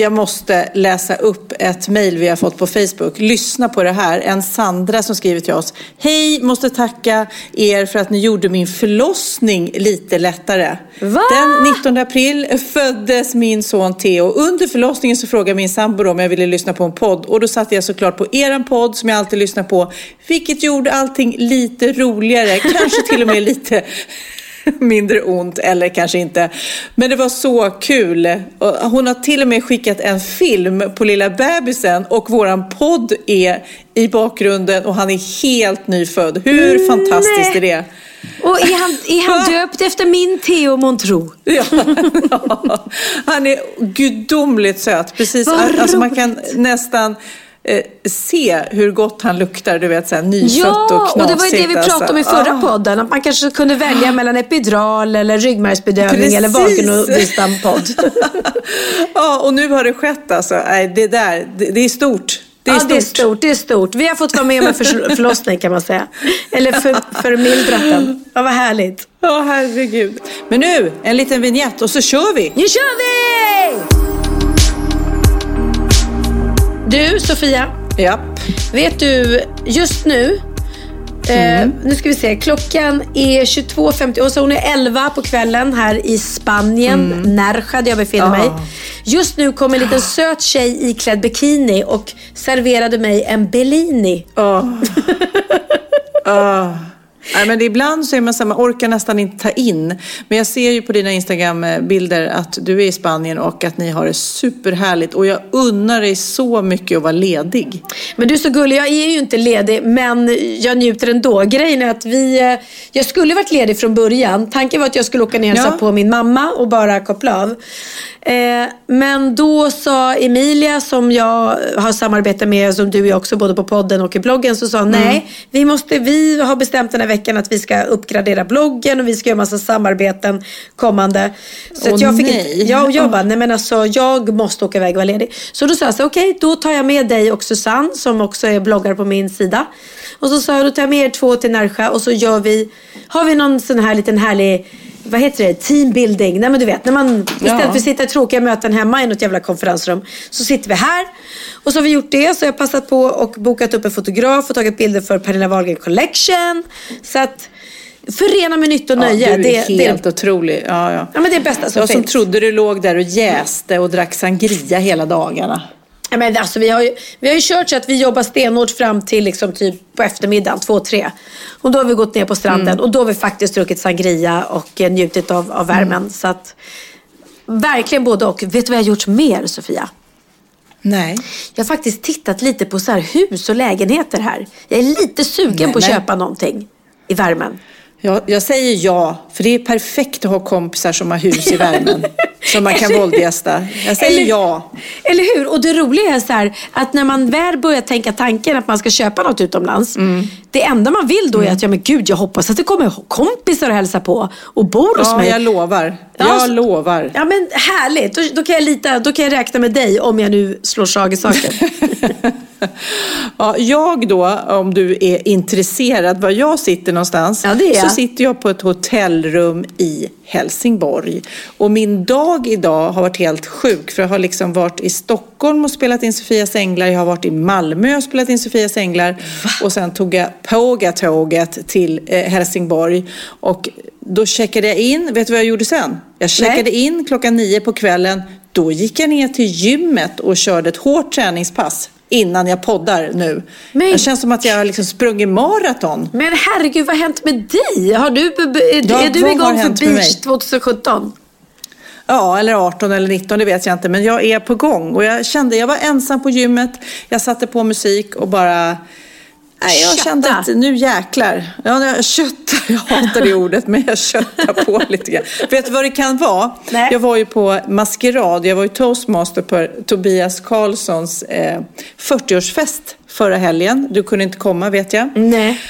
jag måste läsa upp ett mejl vi har fått på Facebook. Lyssna på det här. En Sandra som skriver till oss. Hej, måste tacka er för att ni gjorde min förlossning lite lättare. Va? Den 19 april föddes min son Theo. Under förlossningen så frågade min sambo om jag ville lyssna på en podd. Och då satte jag såklart på eran podd som jag alltid lyssnar på. Vilket gjorde allting lite roligare. Kanske till och med lite mindre ont eller kanske inte. Men det var så kul. Hon har till och med skickat en film på lilla bebisen och våran podd är i bakgrunden och han är helt nyfödd. Hur fantastiskt är det? Och är han, är han döpt efter min Theo Montro? Ja, ja. Han är gudomligt söt. Precis, alltså man kan nästan eh, se hur gott han luktar. Du vet, så här, nyfött Ja, och knasigt. och det var ju det vi pratade om i förra Ah. podden. Att man kanske kunde välja mellan epidural eller ryggmärgsbedövning Precis. eller vagenovisthampodd. Ja, och nu har det skett alltså. Nej, det där, det, det är stort. Det är, ja, stort. det är stort. Det är stort. Vi har fått vara med om en för, förlossning kan man säga. Eller för, förmildrat den. Ja, vad härligt. Ja, herregud. Men nu, en liten vignett och så kör vi. Nu kör vi! Du, Sofia. Ja. Vet du, just nu Eh, nu ska vi se, klockan är 22.50 och så hon är 11 på kvällen här i Spanien, Nerja där jag befinner mig. Just nu kom en liten söt tjej iklädd bikini och serverade mig en Bellini. Åh. Åh. Nej, men ibland så är man man orkar nästan inte ta in. Men jag ser ju på dina Instagram-bilder att du är i Spanien och att ni har det superhärligt. Och jag unnar dig så mycket att vara ledig. Men du är så gullig, jag är ju inte ledig men jag njuter ändå. Grejen är att vi, eh, jag skulle varit ledig från början. Tanken var att jag skulle åka ner och Ja. på min mamma och bara koppla av. Eh, men då sa Emilia som jag har samarbete med, som du jag också både på podden och i bloggen, så sa nej, vi, måste, vi har bestämt den här veckan att vi ska uppgradera bloggen och vi ska göra massa samarbeten kommande. Så Åh, jag fick nej. Inte, ja, och jag bara, nej men alltså jag måste åka iväg och vara ledig. Så då sa jag så okej, då tar jag med dig och Susanne som också är bloggare på min sida. Och så sa jag, då tar jag med er två till Närsjö och så gör vi, har vi någon sån här liten härlig vad heter det? Teambuilding. Nej men du vet, när man istället för att sitta i tråkiga möten hemma i något jävla konferensrum så sitter vi här. Och så har vi gjort det. Så jag har passat på och bokat upp en fotograf och tagit bilder för Pernilla Wahlgren Collection. Så att förena med nytt och nöje. Ja, du är det, helt det, otrolig. Ja, ja. ja, men det är bästa som Jag som finns. trodde du låg där och jäste och drack sangria hela dagarna. Men alltså, vi, har ju, vi har ju kört så att vi jobbar stenhårt fram till liksom, typ på eftermiddagen, två, tre. Och då har vi gått ner på stranden Mm. och då har vi faktiskt druckit sangria och eh, njutit av, av värmen. Mm. Så att, verkligen både och. Vet du vad jag har gjort mer, Sofia? Nej. Jag har faktiskt tittat lite på så här hus och lägenheter här. Jag är lite sugen Nej, på att men- köpa någonting i värmen. Jag, jag säger ja, för det är perfekt att ha kompisar som har hus i värmen. som man kan våldgästa. Jag säger Eller- ja. Eller hur? Och det roliga är så här, att när man väl börjar tänka tanken att man ska köpa något utomlands. Mm. Det enda man vill då är att, ja men gud, jag hoppas att det kommer kompisar och hälsa på och bor hos Ja, mig. jag lovar. Ja, Jag så- lovar. Ja men härligt, då, då kan jag lita, då kan jag räkna med dig om jag nu slår slag i saken. Ja, jag då, om du är intresserad var jag sitter någonstans, Ja, det är så sitter jag på ett hotellrum i Helsingborg. Och min dag idag har varit helt sjuk, för jag har liksom varit i Stockholm och spelat in Sofias Änglar, jag har varit i Malmö och spelat in Sofias Änglar. Och sen tog jag Pågatåget till eh, Helsingborg. Och då checkade jag in, vet du vad jag gjorde sen? Jag checkade in klockan nio på kvällen, då gick jag ner till gymmet och körde ett hårt träningspass innan jag poddar nu. Men- Det känns som att jag har liksom sprungit maraton. Men herregud, vad har hänt med dig? Har du, är, Ja, är du igång för beach mig? 2017? Ja, eller 18 eller 19, det vet jag inte. Men jag är på gång. Och jag kände, jag var ensam på gymmet. Jag satte på musik och bara... Nej, jag Kötta. kände att nu jäklar. Ja, jag köttar, jag hatar det ordet, men jag köttar på lite grann. Vet du vad det kan vara? Nej. Jag var ju på maskerad, jag var ju toastmaster på Tobias Karlssons eh, 40-årsfest förra helgen. Du kunde inte komma vet jag. Nej.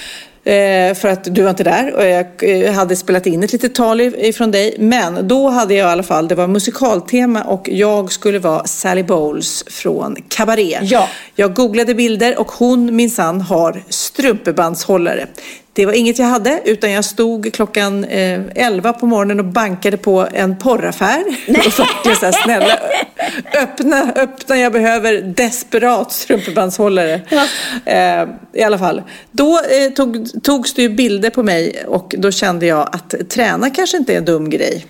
Eh, för att du var inte där och jag eh, hade spelat in ett litet tal if- ifrån dig. Men då hade jag i alla fall, det var musikaltema och jag skulle vara Sally Bowles från Cabaret. Ja. Jag googlade bilder och hon minsann har strumpebandshållare. Det var inget jag hade utan jag stod klockan eh, 11 på morgonen och bankade på en porraffär. och verkligen så snälla öppna, öppna, jag behöver desperat strumpebandshållare. Eh, I alla fall. Då eh, tog, togs det ju bilder på mig och då kände jag att träna kanske inte är en dum grej.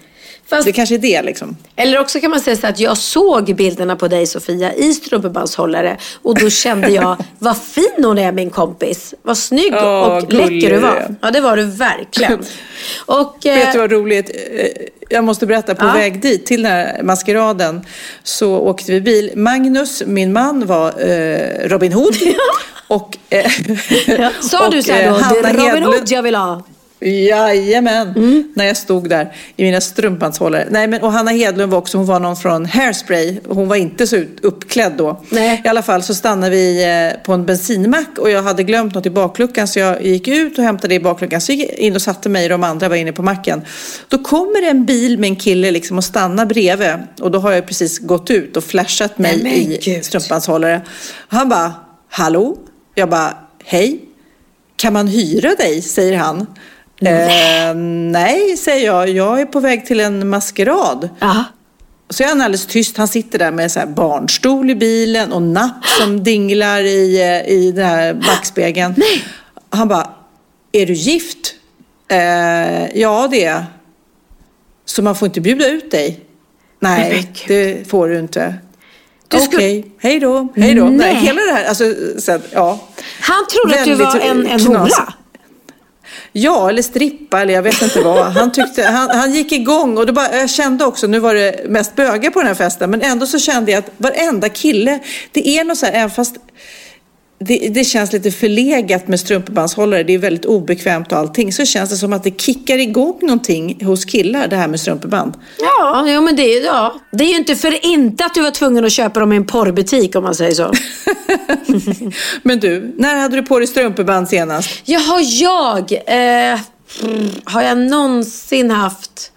Fast, Det kanske är det liksom. Eller också kan man säga så att jag såg bilderna på dig Sofia i strumpebandshållare och då kände jag vad fin hon är min kompis. Vad snygg Ja, och gullig läcker du var. Ja det var du verkligen. Och, eh, Vet du vad roligt? Eh, Jag måste berätta, på Ja. väg dit till den här maskeraden så åkte vi bil. Magnus, min man, var eh, Robin Hood. och, eh, ja, sa och, du så här eh, då, Hanna är Robin Hedlund- Hood jag vill ha. Jajamän, Mm. när jag stod där i mina strumpbandshållare. Nej, men, och Hanna Hedlund var också, hon var någon från Hairspray. Hon var inte så uppklädd då. Nej. I alla fall så stannade vi eh, på en bensinmack och jag hade glömt något i bakluckan så jag gick ut och hämtade det i bakluckan. Så gick jag in och satte mig och de andra var inne på macken. Då kommer det en bil med en kille liksom och stannar bredvid. Och då har jag precis gått ut och flashat mig Nej, i strumpbandshållare. Han bara, hallå? Jag bara, hej? Kan man hyra dig? säger han. Eh, nej, säger jag. Jag är på väg till en maskerad. Så är han alldeles tyst. Han sitter där med så barnstol i bilen och napp som dinglar i, eh, i den här backspegeln. Han bara, är du gift? Eh, ja, det är. Så man får inte bjuda ut dig? Nej, Nej, det får du inte. Okej, skulle- hej då. Hej då. Nej. Nej. hela det här, alltså, så, ja. Han trodde att du Väldigt var en, en hora. Ja, eller strippa eller jag vet inte vad. Han, tyckte, han, han gick igång och då bara, jag kände också, nu var det mest bögar på den här festen, men ändå så kände jag att varenda kille, det är något så här, även fast det, det känns lite förlegat med strumpebandshållare, det är väldigt obekvämt och allting, så känns det som att det kickar igång någonting hos killar, det här med strumpeband. Ja, ja men det, är- ja. det är ju inte för inte att du var tvungen att köpa dem i en porrbutik om man säger så. Men du, när hade du på dig strumpeband senast? Jaha, jag. Eh, har jag någonsin haft...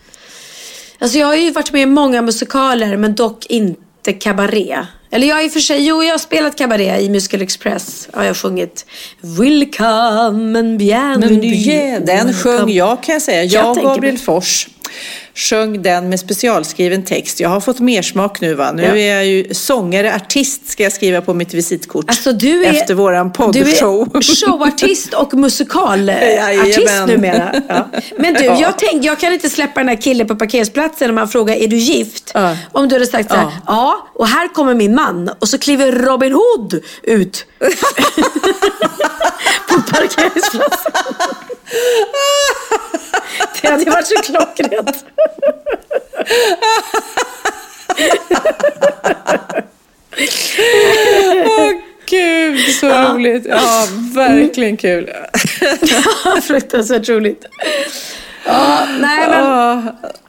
Alltså jag har ju varit med i många musikaler men dock inte kabaré. Eller jag i och för sig, jo jag har spelat kabaré i Musical Express. Ja, jag har sjungit Welcome and bienvenue. Den sjöng jag kan jag säga. jag Jag, tänker Gabriel Fors, sjöng den med specialskriven text. Jag har fått mer smak nu va. Nu Ja. är jag ju sångare, artist ska jag skriva på mitt visitkort. Alltså du är, Efter våran Du poddshow. är showartist och musikalartist numera. Ja. Men du, Ja. jag, tänk, jag kan inte släppa den här killen på parkeringsplatsen när man frågar är du gift? Ja. Om du hade sagt så här, Ja. ja, och här kommer min man. Och så kliver Robin Hood ut. på parkeringsplatsen. Det hade varit så klockrent. Åh gud, så roligt. Ja, verkligen kul. Fruktansvärt roligt. Ja, nej men. Ja,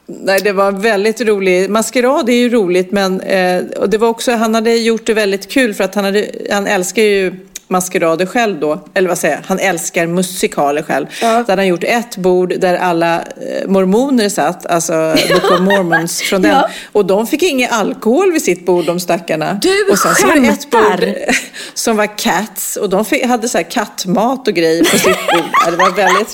nej, det var väldigt roligt. Maskerad är ju roligt, men eh, och det var också, han hade gjort det väldigt kul för att han, hade, han älskar ju maskerader själv då. Eller vad säger jag? Han älskar musikaler själv. Ja. Där han har gjort ett bord där alla eh, mormoner satt, alltså Book of Mormons från den. Ja. Och de fick ingen alkohol vid sitt bord, de stackarna. Du och sen så var det ett bord som var cats och de fick, hade så här kattmat och grejer på sitt bord. Det var väldigt...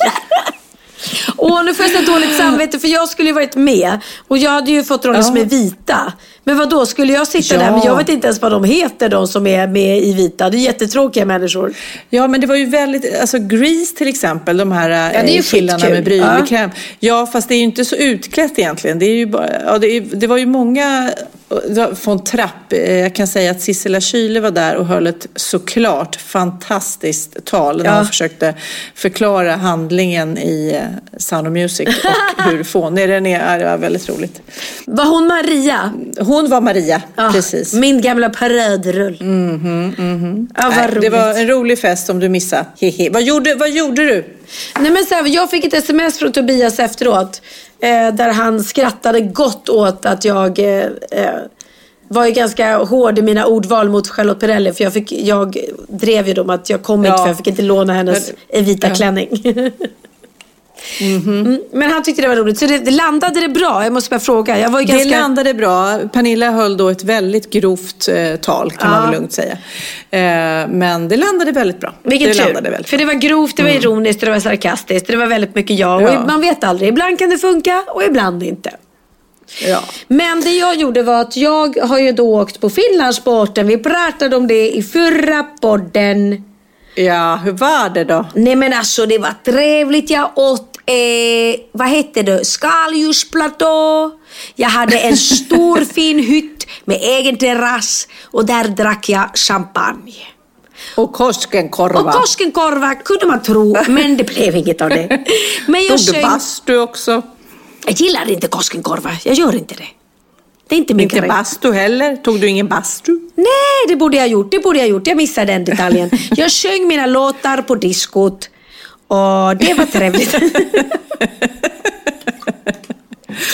Åh, nu får jag så dåligt samvete för jag skulle ju varit med. Och jag hade ju fått roller Ja. som är vita. Men vad då skulle jag sitta Ja. där? Men jag vet inte ens vad de heter, de som är med i vita. Det är jättetråkiga människor. Ja, men det var ju väldigt, alltså Grease till exempel, de här det är ju eh, killarna skitkul. med brylkräm. Ja. fast det är ju inte så utklätt egentligen. Det, är ju bara, ja, det, är, det var ju många från Trapp. Eh, Jag kan säga att Sissela Kyle var där och höll ett såklart fantastiskt tal när Ja. hon försökte förklara handlingen i eh, Sound of Music och hur fånig den är. Ja, Det var väldigt roligt. Var hon Maria? Hon var Maria, Ja, precis. Min gamla paradrull. Ja, vad Mhm, Nej, roligt. det var en rolig fest som du missade. Hehe. Vad, gjorde, vad gjorde du? Nej, men så här, jag fick ett sms från Tobias efteråt. Eh, där han skrattade gott åt att jag eh, eh, var ju ganska hård i mina ordval mot Charlotte Perrelli. För jag, fick, jag drev ju dem att jag kom inte Ja. för jag fick inte låna hennes Men- vita ja. klänning. mm, men han tyckte det var roligt. Så det, det landade det bra? Jag måste bara fråga. Jag var ju Det ganska... landade bra. Pernilla höll då ett väldigt grovt eh, tal kan man Ja. väl lugnt säga. Eh, men det landade väldigt bra. Vilket det tur. landade väldigt För det var grovt, det var ironiskt och det var sarkastiskt. Det var väldigt mycket. Och Ja. man vet aldrig. Ibland kan det funka och ibland inte. Ja. Men det jag gjorde var att jag har ju då åkt på Finlandsbåten. Vi pratade om det i förra podden. Ja, hur var det då? Nej men alltså det var trevligt. Jag åt, eh, vad hette det, skaldjursplatå. Jag hade en stor fin hytt med egen terrass och där drack jag champagne. Och Koskenkorva. Och Koskenkorva kunde man tro, men det blev inget av det. Men jag, Tog du bastu också? jag gillar inte Koskenkorva, jag gör inte det. Det är inte min Inte bastu heller? Tog du ingen bastu? Nej, det borde jag ha gjort. Det borde jag ha gjort. Jag missade den detaljen. Jag sjöng mina låtar på diskot. Och det var trevligt.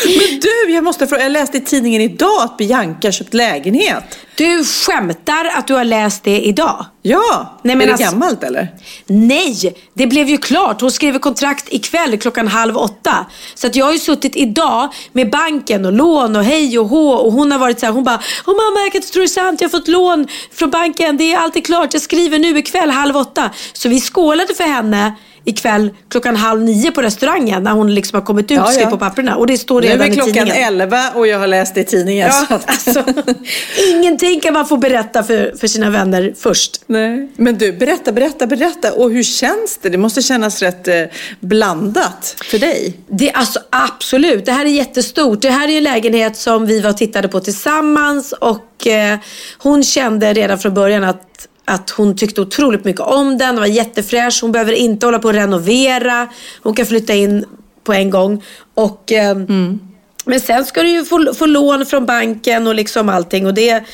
Men du, jag måste fråga. Jag läste i tidningen idag att Bianca köpt lägenhet. Du skämtar att du har läst det idag? Ja, Nej, men är det alltså- gammalt eller? Nej, det blev ju klart. Hon skriver kontrakt ikväll klockan halv åtta. Så att jag har ju suttit idag med banken och lån och hej och hå. Och hon har varit så här, hon bara, Åh mamma jag kan inte tro det är sant. Jag har fått lån från banken. Det är alltid klart. Jag skriver nu ikväll halv åtta. Så vi skålade för henne ikväll klockan halv nio på restaurangen när hon liksom har kommit ut Ja, ja. på papperna. Och det står Nu redan är i klockan tidningen. 11 och jag har läst det i tidningen. Ja, alltså, ingenting kan man få berätta för, för sina vänner först. Nej. Men du, berätta, berätta, berätta. Och hur känns det? Det måste kännas rätt eh, blandat för dig. Det, alltså, absolut, det här är jättestort. Det här är en lägenhet som vi var och tittade på tillsammans och eh, hon kände redan från början att, att hon tyckte otroligt mycket om den. Den var jättefräsch. Hon behöver inte hålla på att renovera. Hon kan flytta in på en gång. Och, eh, Men sen ska du ju få, få lån från banken och liksom allting. Och det,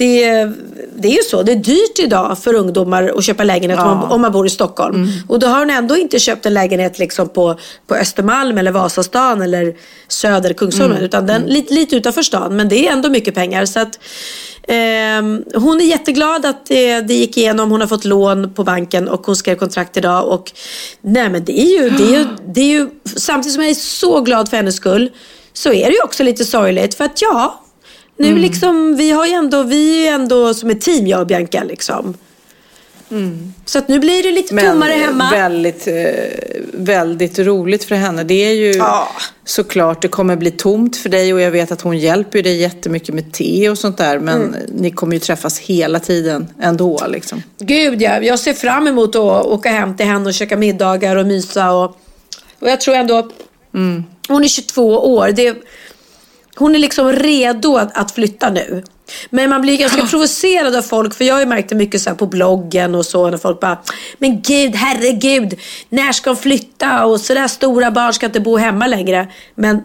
det, det är ju så. Det är dyrt idag för ungdomar att köpa lägenhet om, man, om man bor i Stockholm. Och då har hon ändå inte köpt en lägenhet liksom på, på Östermalm eller Vasastan eller Söder Kungsholmen. Utan den lite, lite utanför stan. Men det är ändå mycket pengar. Så att, ehm, hon är jätteglad att det, det gick igenom. Hon har fått lån på banken och hon skrev kontrakt idag. Och, nej, men det är, ju, det, är ju, det är ju, samtidigt som jag är så glad för hennes skull så är det ju också lite sorgligt. För att ja, nu Mm. liksom, vi har ändå, vi är ju ändå som ett team jag och Bianca liksom. Så att nu blir det lite tommare eh, hemma. väldigt, eh, väldigt roligt för henne. Det är ju Ja. såklart, det kommer bli tomt för dig och jag vet att hon hjälper dig jättemycket med te och sånt där. Men Mm. ni kommer ju träffas hela tiden ändå liksom. Gud ja, jag ser fram emot att åka hem till henne och käka middagar och mysa. Och, och jag tror ändå, hon är 22 år. Det, hon är liksom redo att, att flytta nu. Men man blir ganska provocerad av folk, för jag har ju märkt det mycket så på bloggen och så, när folk bara Men gud, herregud, när ska de flytta? Och sådär stora barn ska inte bo hemma längre. Men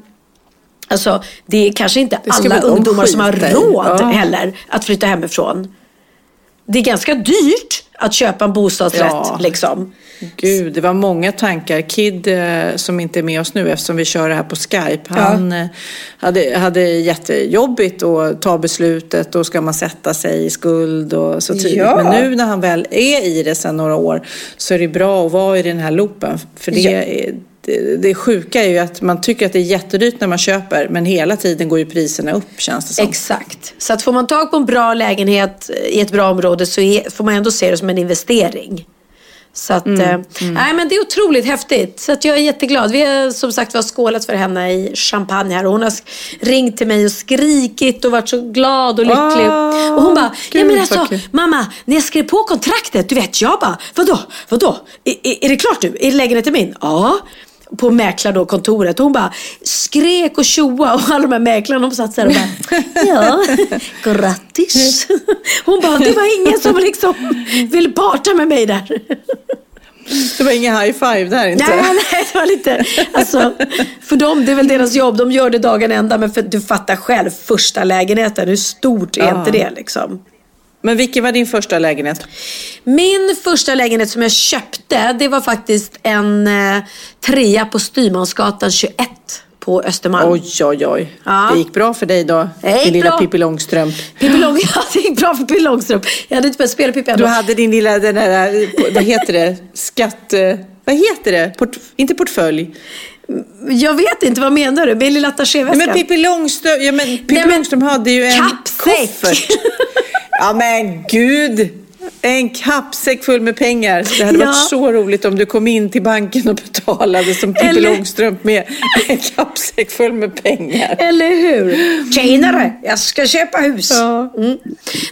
alltså, det är kanske inte alla ungdomar som har råd Ja. heller att flytta hemifrån. Det är ganska dyrt att köpa en bostadsrätt. Ja. Liksom. Gud, det var många tankar. Kid, eh, som inte är med oss nu eftersom vi kör det här på Skype, han eh, hade, hade jättejobbigt att ta beslutet och ska man sätta sig i skuld och så tidigt. Ja. Men nu när han väl är i det sedan några år så är det bra att vara i den här loopen. För det, Ja. Det, sjuka är ju att man tycker att det är jättedyrt när man köper men hela tiden går ju priserna upp känns det som. Exakt. Så att får man tag på en bra lägenhet i ett bra område så är, får man ändå se det som en investering. Så att, Mm, eh, nej men det är otroligt häftigt. Så att jag är jätteglad. Vi har som sagt var skålat för henne i champagne här och hon har ringt till mig och skrikit och varit så glad och lycklig. Åh, och hon bara, ja men alltså kul." mamma, när jag skrev på kontraktet, du vet, jag bara, vadå, vadå, är, är, är det klart nu? Är lägenheten min? Ja. På mäklar då, kontoret. Hon bara skrek och tjoa och alla de här mäklarna de satt så här och bara, ja, grattis. Hon bara, det var ingen som liksom ville parta med mig där. Det var ingen high five där inte. Nej, nej, det var lite, alltså, för dem, det är väl deras jobb, de gör det dagen ända, men för, du fattar själv, första lägenheten, hur stort är Ja. inte det liksom? Men vilken var din första lägenhet? Min första lägenhet som jag köpte, det var faktiskt en eh, trea på Styrmansgatan 21 på Östermalm. Oj, oj, oj. Ja. Det gick bra för dig då, din lilla bra. Pippi Långstrump. Pippi Lång, ja, det gick bra för Pippi Långstrump. Jag hade inte börjat spela Pippi Du ändå. hade din lilla, den där, vad heter det, skatt... eh, Vad heter det? Port, inte portfölj. Jag vet inte, vad menar du? Min lilla attachéväska? men Pippi Långstrump, ja, men Pippi Nej, men- Långstrump hade ju en Kappsäck. koffert. Ja men gud! En kappsäck full med pengar. Det hade Ja. varit så roligt om du kom in till banken och betalade som Pippi Eller- Långstrump med en kappsäck full med pengar. Eller hur? Tjenare, jag ska köpa hus. Ja. Mm.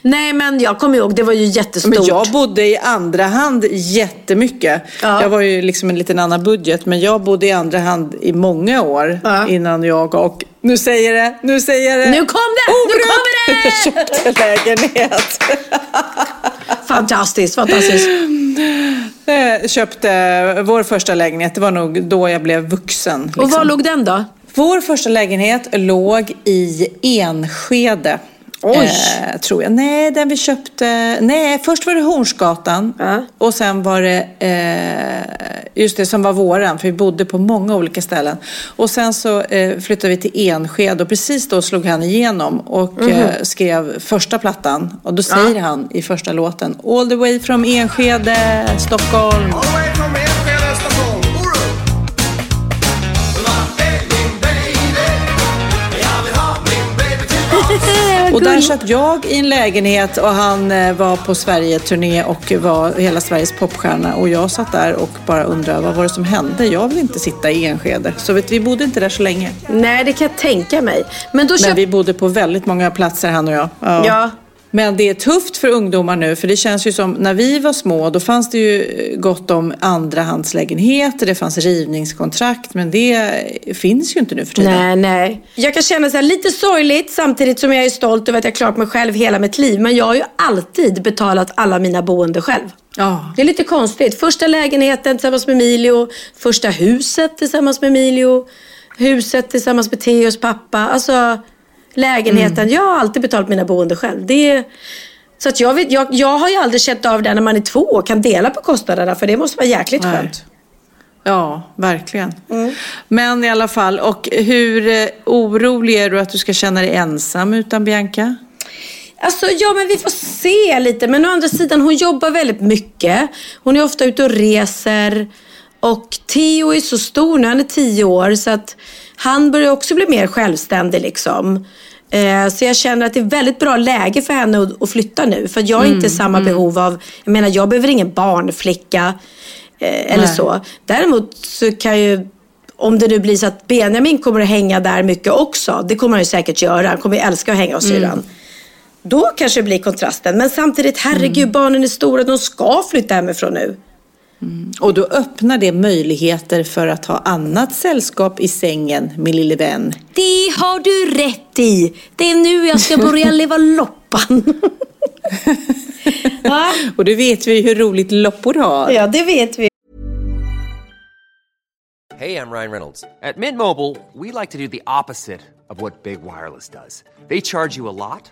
Nej, men jag kommer ihåg, det var ju jättestort. Men jag bodde i andra hand jättemycket. Ja. Jag var ju liksom en liten annan budget, men jag bodde i andra hand i många år Ja. innan jag och, nu säger det, nu säger det. Nu kom det, nu kommer det! köpte lägenhet. Fantastiskt, fantastiskt. Eh, köpte vår första lägenhet, det var nog då jag blev vuxen. Och var liksom. låg den då? Vår första lägenhet låg i Enskede. Oj. Eh, tror jag. Nej, den vi köpte... Nej, först var det Hornsgatan. Ja. Och sen var det... Eh, just det, som var våran. För vi bodde på många olika ställen. Och sen så eh, flyttade vi till Enskede. Och precis då slog han igenom. Och Mhm. eh, skrev första plattan. Och då säger han i första låten. All the way from Enskede, Stockholm. Där satt jag i en lägenhet och han eh, var på Sverige-turné och var hela Sveriges popstjärna. Och jag satt där och bara undrade vad var det som hände? Jag vill inte sitta i Enskede. Så vet, vi bodde inte där så länge. Nej, det kan jag tänka mig. Men då Men köpte... vi bodde på väldigt många platser han och jag. Ja. Men det är tufft för ungdomar nu för det känns ju som när vi var små då fanns det ju gott om andrahandslägenheter, det fanns rivningskontrakt men det finns ju inte nu för tiden. Nej, nej. Jag kan känna så här, lite sorgligt samtidigt som jag är stolt över att jag klarat mig själv hela mitt liv. Men jag har ju alltid betalat alla mina boende själv. Ja. Det är lite konstigt. Första lägenheten tillsammans med Emilio. Första huset tillsammans med Emilio. Huset tillsammans med Theos pappa. Alltså lägenheten. Jag har alltid betalat mina boende själv. Det. Så att jag, vet, jag, jag har ju aldrig känt av det när man är två och kan dela på kostnaderna. För det måste vara jäkligt Nej. skönt. Ja, verkligen. Men i alla fall, och hur eh, orolig är du att du ska känna dig ensam utan Bianca? Alltså ja men vi får se lite. Men å andra sidan hon jobbar väldigt mycket. Hon är ofta ute och reser. Och Theo är så stor nu, han är tio år. Så att han börjar också bli mer självständig liksom. Eh, Så jag känner att det är väldigt bra läge för henne att, flytta nu. För jag har inte samma behov av, jag menar jag behöver ingen barnflicka. eh, Eller så. Däremot så kan ju om det nu blir så att Benjamin kommer att hänga där mycket också. Det kommer han ju säkert göra. Han kommer ju älska att hänga hos syrran. Då kanske det blir kontrasten. Men samtidigt, herregud, barnen är stora. De ska flytta hemifrån nu. Och då öppnar det möjligheter för att ha annat sällskap i sängen, min lille vän. Det har du rätt i. Det är nu jag ska börja leva loppan. ja, Och då vet vi hur roligt loppor har. ja, det vet vi. Hey, I'm Ryan Reynolds. At Mint Mobile, we like to do the opposite of what Big Wireless does. They charge you a lot,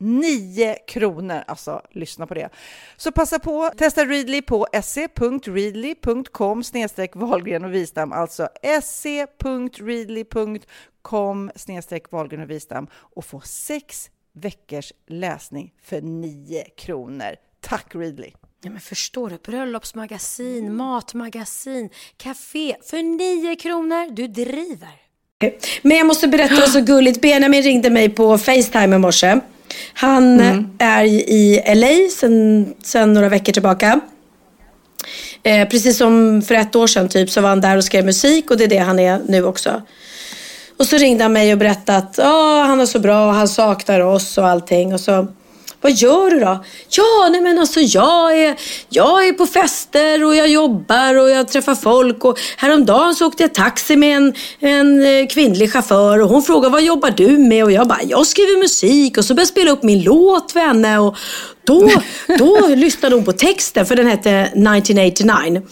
9 kronor. Alltså, lyssna på det. Så passa på, testa Readly på se.readly.com snedstreck Wahlgren och Wistam. Alltså se.readly.com snedstreck Wahlgren och Wistam och få sex veckors läsning för 9 kronor. Tack Readly! Ja, men förstår du? Bröllopsmagasin, matmagasin, café för 9 kronor. Du driver. Men jag måste berätta något så gulligt. Benjamin ringde mig på Facetime i morse. Han är i LA sen, sen några veckor tillbaka. Eh, precis som för ett år sedan typ så var han där och skrev musik och det är det han är nu också. Och så ringde han mig och berättade att "Ja, han är så bra och han saknar oss och allting. Och så Vad gör du då? Ja, nej men alltså jag är, jag är på fester och jag jobbar och jag träffar folk. Och häromdagen så åkte jag taxi med en, en eh, kvinnlig chaufför och hon frågade vad jobbar du med? Och jag bara, jag skriver musik och så började jag spela upp min låt för henne. Och då, då lyssnade hon på texten för den hette 1989.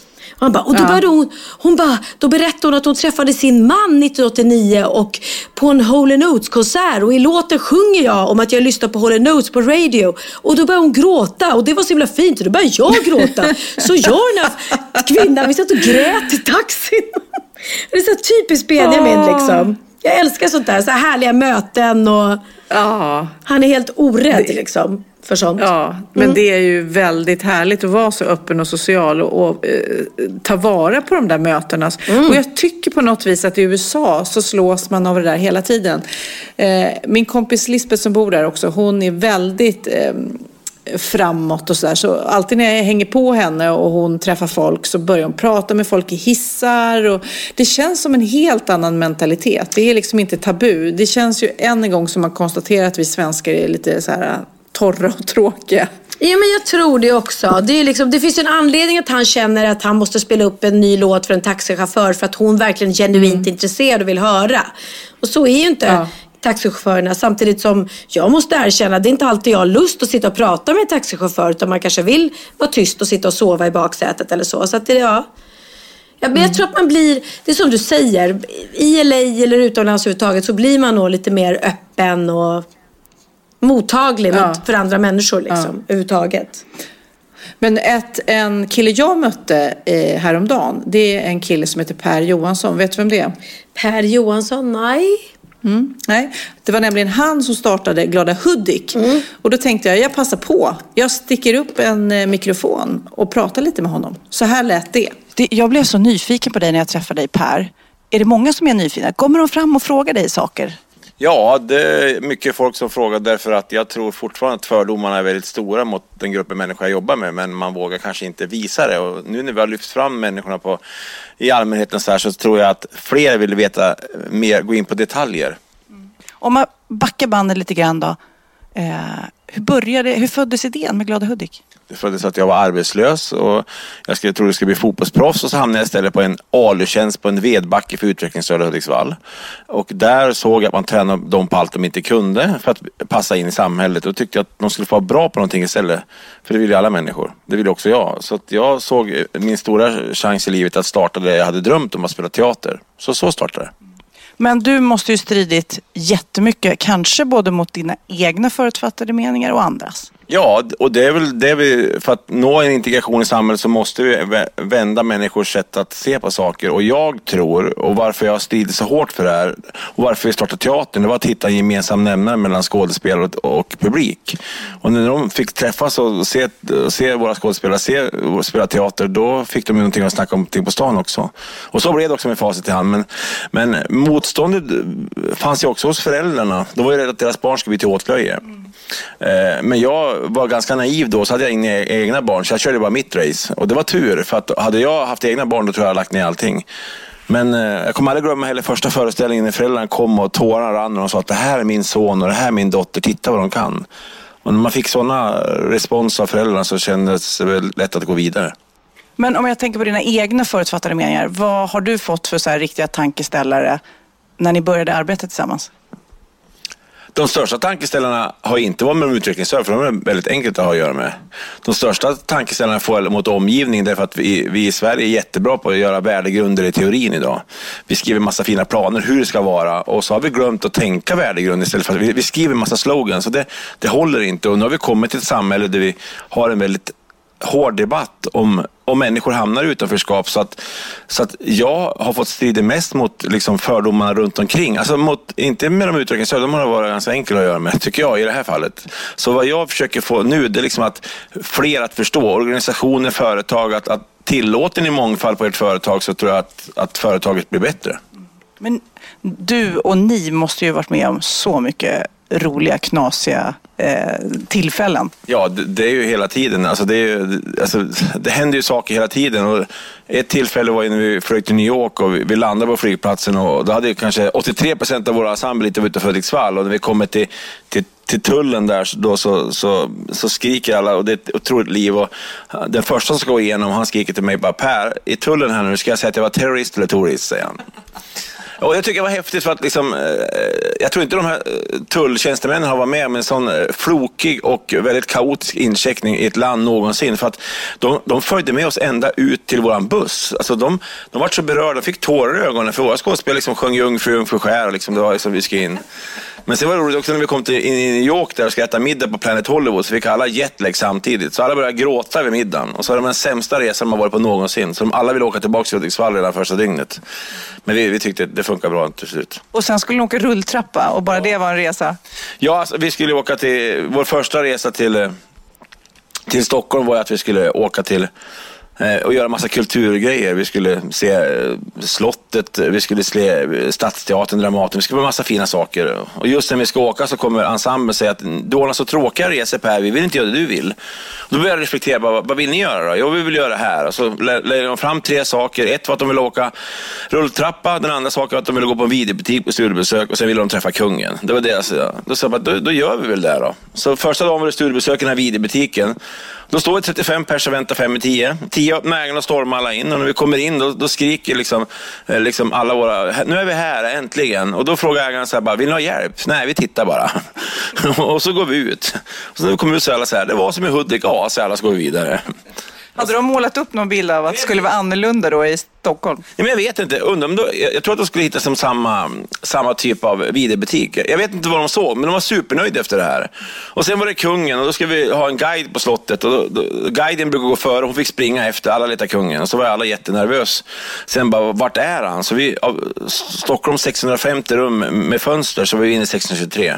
Han bara, och då, började hon, hon bara, då berättade hon att hon träffade sin man 1989 och på en Hole Notes konsert och i låten sjunger jag om att jag lyssnar på Hole Notes på radio. Och då började hon gråta och det var så himla fint och då började jag gråta. Så jag den här kvinnan, vi satt och grät i taxin. Det är så typiskt Benjamin liksom. Jag älskar sånt där, så här härliga möten och Ja. han är helt orädd liksom för sånt. Ja, men det är ju väldigt härligt att vara så öppen och social och, och eh, ta vara på de där mötena. Och jag tycker på något vis att i USA så slås man av det där hela tiden. Eh, min kompis Lisbeth som bor där också, hon är väldigt eh, framåt och sådär. Så alltid när jag hänger på henne och hon träffar folk så börjar hon prata med folk i hissar. Och det känns som en helt annan mentalitet. Det är liksom inte tabu. Det känns ju än en gång som man konstaterar att vi svenskar är lite så här torra och tråkiga. Ja, men jag tror det också. Det, är liksom, det finns ju en anledning att han känner att han måste spela upp en ny låt för en taxichaufför för att hon verkligen genuint är intresserad och vill höra. Och så är ju inte Ja. taxichaufförerna. Samtidigt som jag måste erkänna, det är inte alltid jag har lust att sitta och prata med en taxichaufför utan man kanske vill vara tyst och sitta och sova i baksätet eller så. Så att det, ja. Ja, men jag tror att man blir, det är som du säger, i LA eller utomlands överhuvudtaget så blir man nog lite mer öppen och mottaglig Ja. för andra människor liksom, överhuvudtaget. Men ett, en kille jag mötte eh, häromdagen, det är en kille som heter Per Johansson. Vet du vem det är? Per Johansson, nej. Mm. Nej, det var nämligen han som startade Glada Hudik. Och då tänkte jag, jag passar på. Jag sticker upp en eh, mikrofon och pratar lite med honom. Så här lät det. Det, jag blev så nyfiken på dig när jag träffade dig Per. Är det många som är nyfikna? Kommer de fram och frågar dig saker? Ja, det är mycket folk som frågar därför att jag tror fortfarande att fördomarna är väldigt stora mot den gruppen människor jag jobbar med men man vågar kanske inte visa det och nu när vi har lyft fram människorna på, i allmänheten så här så tror jag att fler vill veta mer, gå in på detaljer. Mm. Om man backar bandet lite grann då. Eh, hur, började, hur föddes idén med Glada Hudik? Det föddes att jag var arbetslös och jag skulle, trodde jag skulle bli fotbollsproffs och så hamnade jag istället på en ALU-tjänst på en vedbacke för utvecklingsstörda i Hudiksvall. Och där såg jag att man tränade dem på allt de inte kunde för att passa in i samhället och tyckte att de skulle få vara bra på någonting istället. För det vill ju alla människor. Det vill också jag. Så att jag såg eh, min stora chans i livet att starta det jag hade drömt om att spela teater. Så så startade det. Men du måste ju stridit jättemycket, kanske både mot dina egna förutfattade meningar och andras. Ja, och det är väl det vi, för att nå en integration i samhället så måste vi vä- vända människors sätt att se på saker. Och jag tror, och varför jag strider så hårt för det här och varför vi startade teatern, det var att hitta en gemensam nämnare mellan skådespelare och, publik. Och när de fick träffas och se, se våra skådespelare se, spela teater, då fick de ju någonting att snacka om på stan också. Och så blev det också med facit i hand. Men, men motståndet fanns ju också hos föräldrarna. De var ju rädda att deras barn skulle bli till åtlöje. Eh, Men jag var ganska naiv då, så hade jag inga egna barn, så jag körde bara mitt race. Och det var tur, för att hade jag haft egna barn då tror jag jag hade lagt ner allting. Men eh, jag kommer aldrig glömma heller första föreställningen när föräldrarna kom och tårarna rann och de sa att det här är min son och det här är min dotter, titta vad de kan. Och när man fick sådana respons av föräldrarna så kändes det väl lätt att gå vidare. Men om jag tänker på dina egna förutfattade meningar, vad har du fått för så här riktiga tankeställare när ni började arbeta tillsammans? De största tankeställarna har inte varit med de utvecklingsstörda, för de är väldigt enkelt att ha att göra med. De största tankeställarna får jag mot omgivningen därför att vi, vi i Sverige är jättebra på att göra värdegrunder i teorin idag. Vi skriver massa fina planer hur det ska vara och så har vi glömt att tänka värdegrund istället för att vi, vi skriver massa slogans Så det, det håller inte. Och nu har vi kommit till ett samhälle där vi har en väldigt hård debatt om, om människor hamnar i utanförskap. Så att, så att jag har fått strida mest mot liksom, fördomarna runt omkring. Alltså mot, inte med de utvecklingsstörda, de har varit ganska enkla att göra med, tycker jag, i det här fallet. Så vad jag försöker få nu, det är liksom att fler att förstå, organisationer, företag, att, att tillåter ni mångfald på ert företag så tror jag att, att företaget blir bättre. Men du och ni måste ju varit med om så mycket roliga, knasiga eh, tillfällen? Ja, det, det är ju hela tiden. Alltså det, är ju, alltså, det händer ju saker hela tiden. Och ett tillfälle var ju när vi flög till New York och vi, vi landade på flygplatsen och då hade ju kanske 83 procent av våra ensemble inte varit utanför Hudiksvall. Och när vi kommer till, till, till tullen där så- då så, så, så skriker alla och det är ett otroligt liv. Och den första som ska gå igenom han skriker till mig bara Per, i tullen här nu ska jag säga att jag var terrorist eller turist, säger han. Och jag tycker det var häftigt för att liksom, eh, jag tror inte de här eh, tulltjänstemännen har varit med om en sån eh, flokig och väldigt kaotisk incheckning i ett land någonsin. För att de, de följde med oss ända ut till våran buss. Alltså de, de var så berörda, de fick tårar i ögonen för våra skådespelare liksom sjöng Jungfru, Jungfru skär och liksom, det var liksom vi ska in. Men sen var det roligt också när vi kom till New York där och ska äta middag på Planet Hollywood så fick alla jetlag samtidigt. Så alla började gråta vid middagen. Och så var det den sämsta resan har varit på någonsin. Så de alla ville åka tillbaka till Hudiksvall redan första dygnet. Men vi, vi tyckte det funkar bra till slut. Och sen skulle ni åka rulltrappa och bara det var en resa. Ja, alltså, vi skulle åka till, vår första resa till, eh, till Stockholm var att vi skulle åka till Eh, och göra massa kulturgrejer. Vi skulle se eh, slottet, eh, vi skulle se Stadsteatern, Dramaten, vi skulle göra massa fina saker. Och just när vi ska åka så kommer ensemblen säga att du ordnar så tråkiga resor Per, vi vill inte göra det du vill. Då börjar jag reflektera, bara, vad vill ni göra då? Jo, vi vill göra det här. Och så lägger de fram tre saker. Ett var att de ville åka rulltrappa, den andra saken var att de ville gå på en videobutik på studiebesök och sen ville de träffa kungen. Det var deras, då sa jag bara, då, då gör vi väl det då. Så första dagen var det studiebesök i den här videobutiken. Då står vi 35 pers och väntar fem i tio. Tio öppnar ögonen och stormar alla in och när vi kommer in då, då skriker liksom, eh, liksom alla våra, nu är vi här äntligen. Och då frågar ägaren så här bara, vill ni ha hjälp? Nej, vi tittar bara. och så går vi ut. Och så när vi kommer ut så är alla så här, det var som i Hudik, ja, så alla så går vi vidare. Hade de målat upp någon bild av att det skulle vara annorlunda då i Stockholm? Nej, men jag vet inte. Undrar om då, jag, jag tror att de skulle hitta som samma, samma typ av videobutik. Jag vet inte vad de såg, men de var supernöjda efter det här. Och sen var det kungen och då skulle vi ha en guide på slottet. Och då, då, guiden brukar gå före hon fick springa efter. Alla letade kungen. Och så var alla jättenervös. Sen bara, vart är han? Så vi, av Stockholm 650 rum med fönster så var vi inne i 623.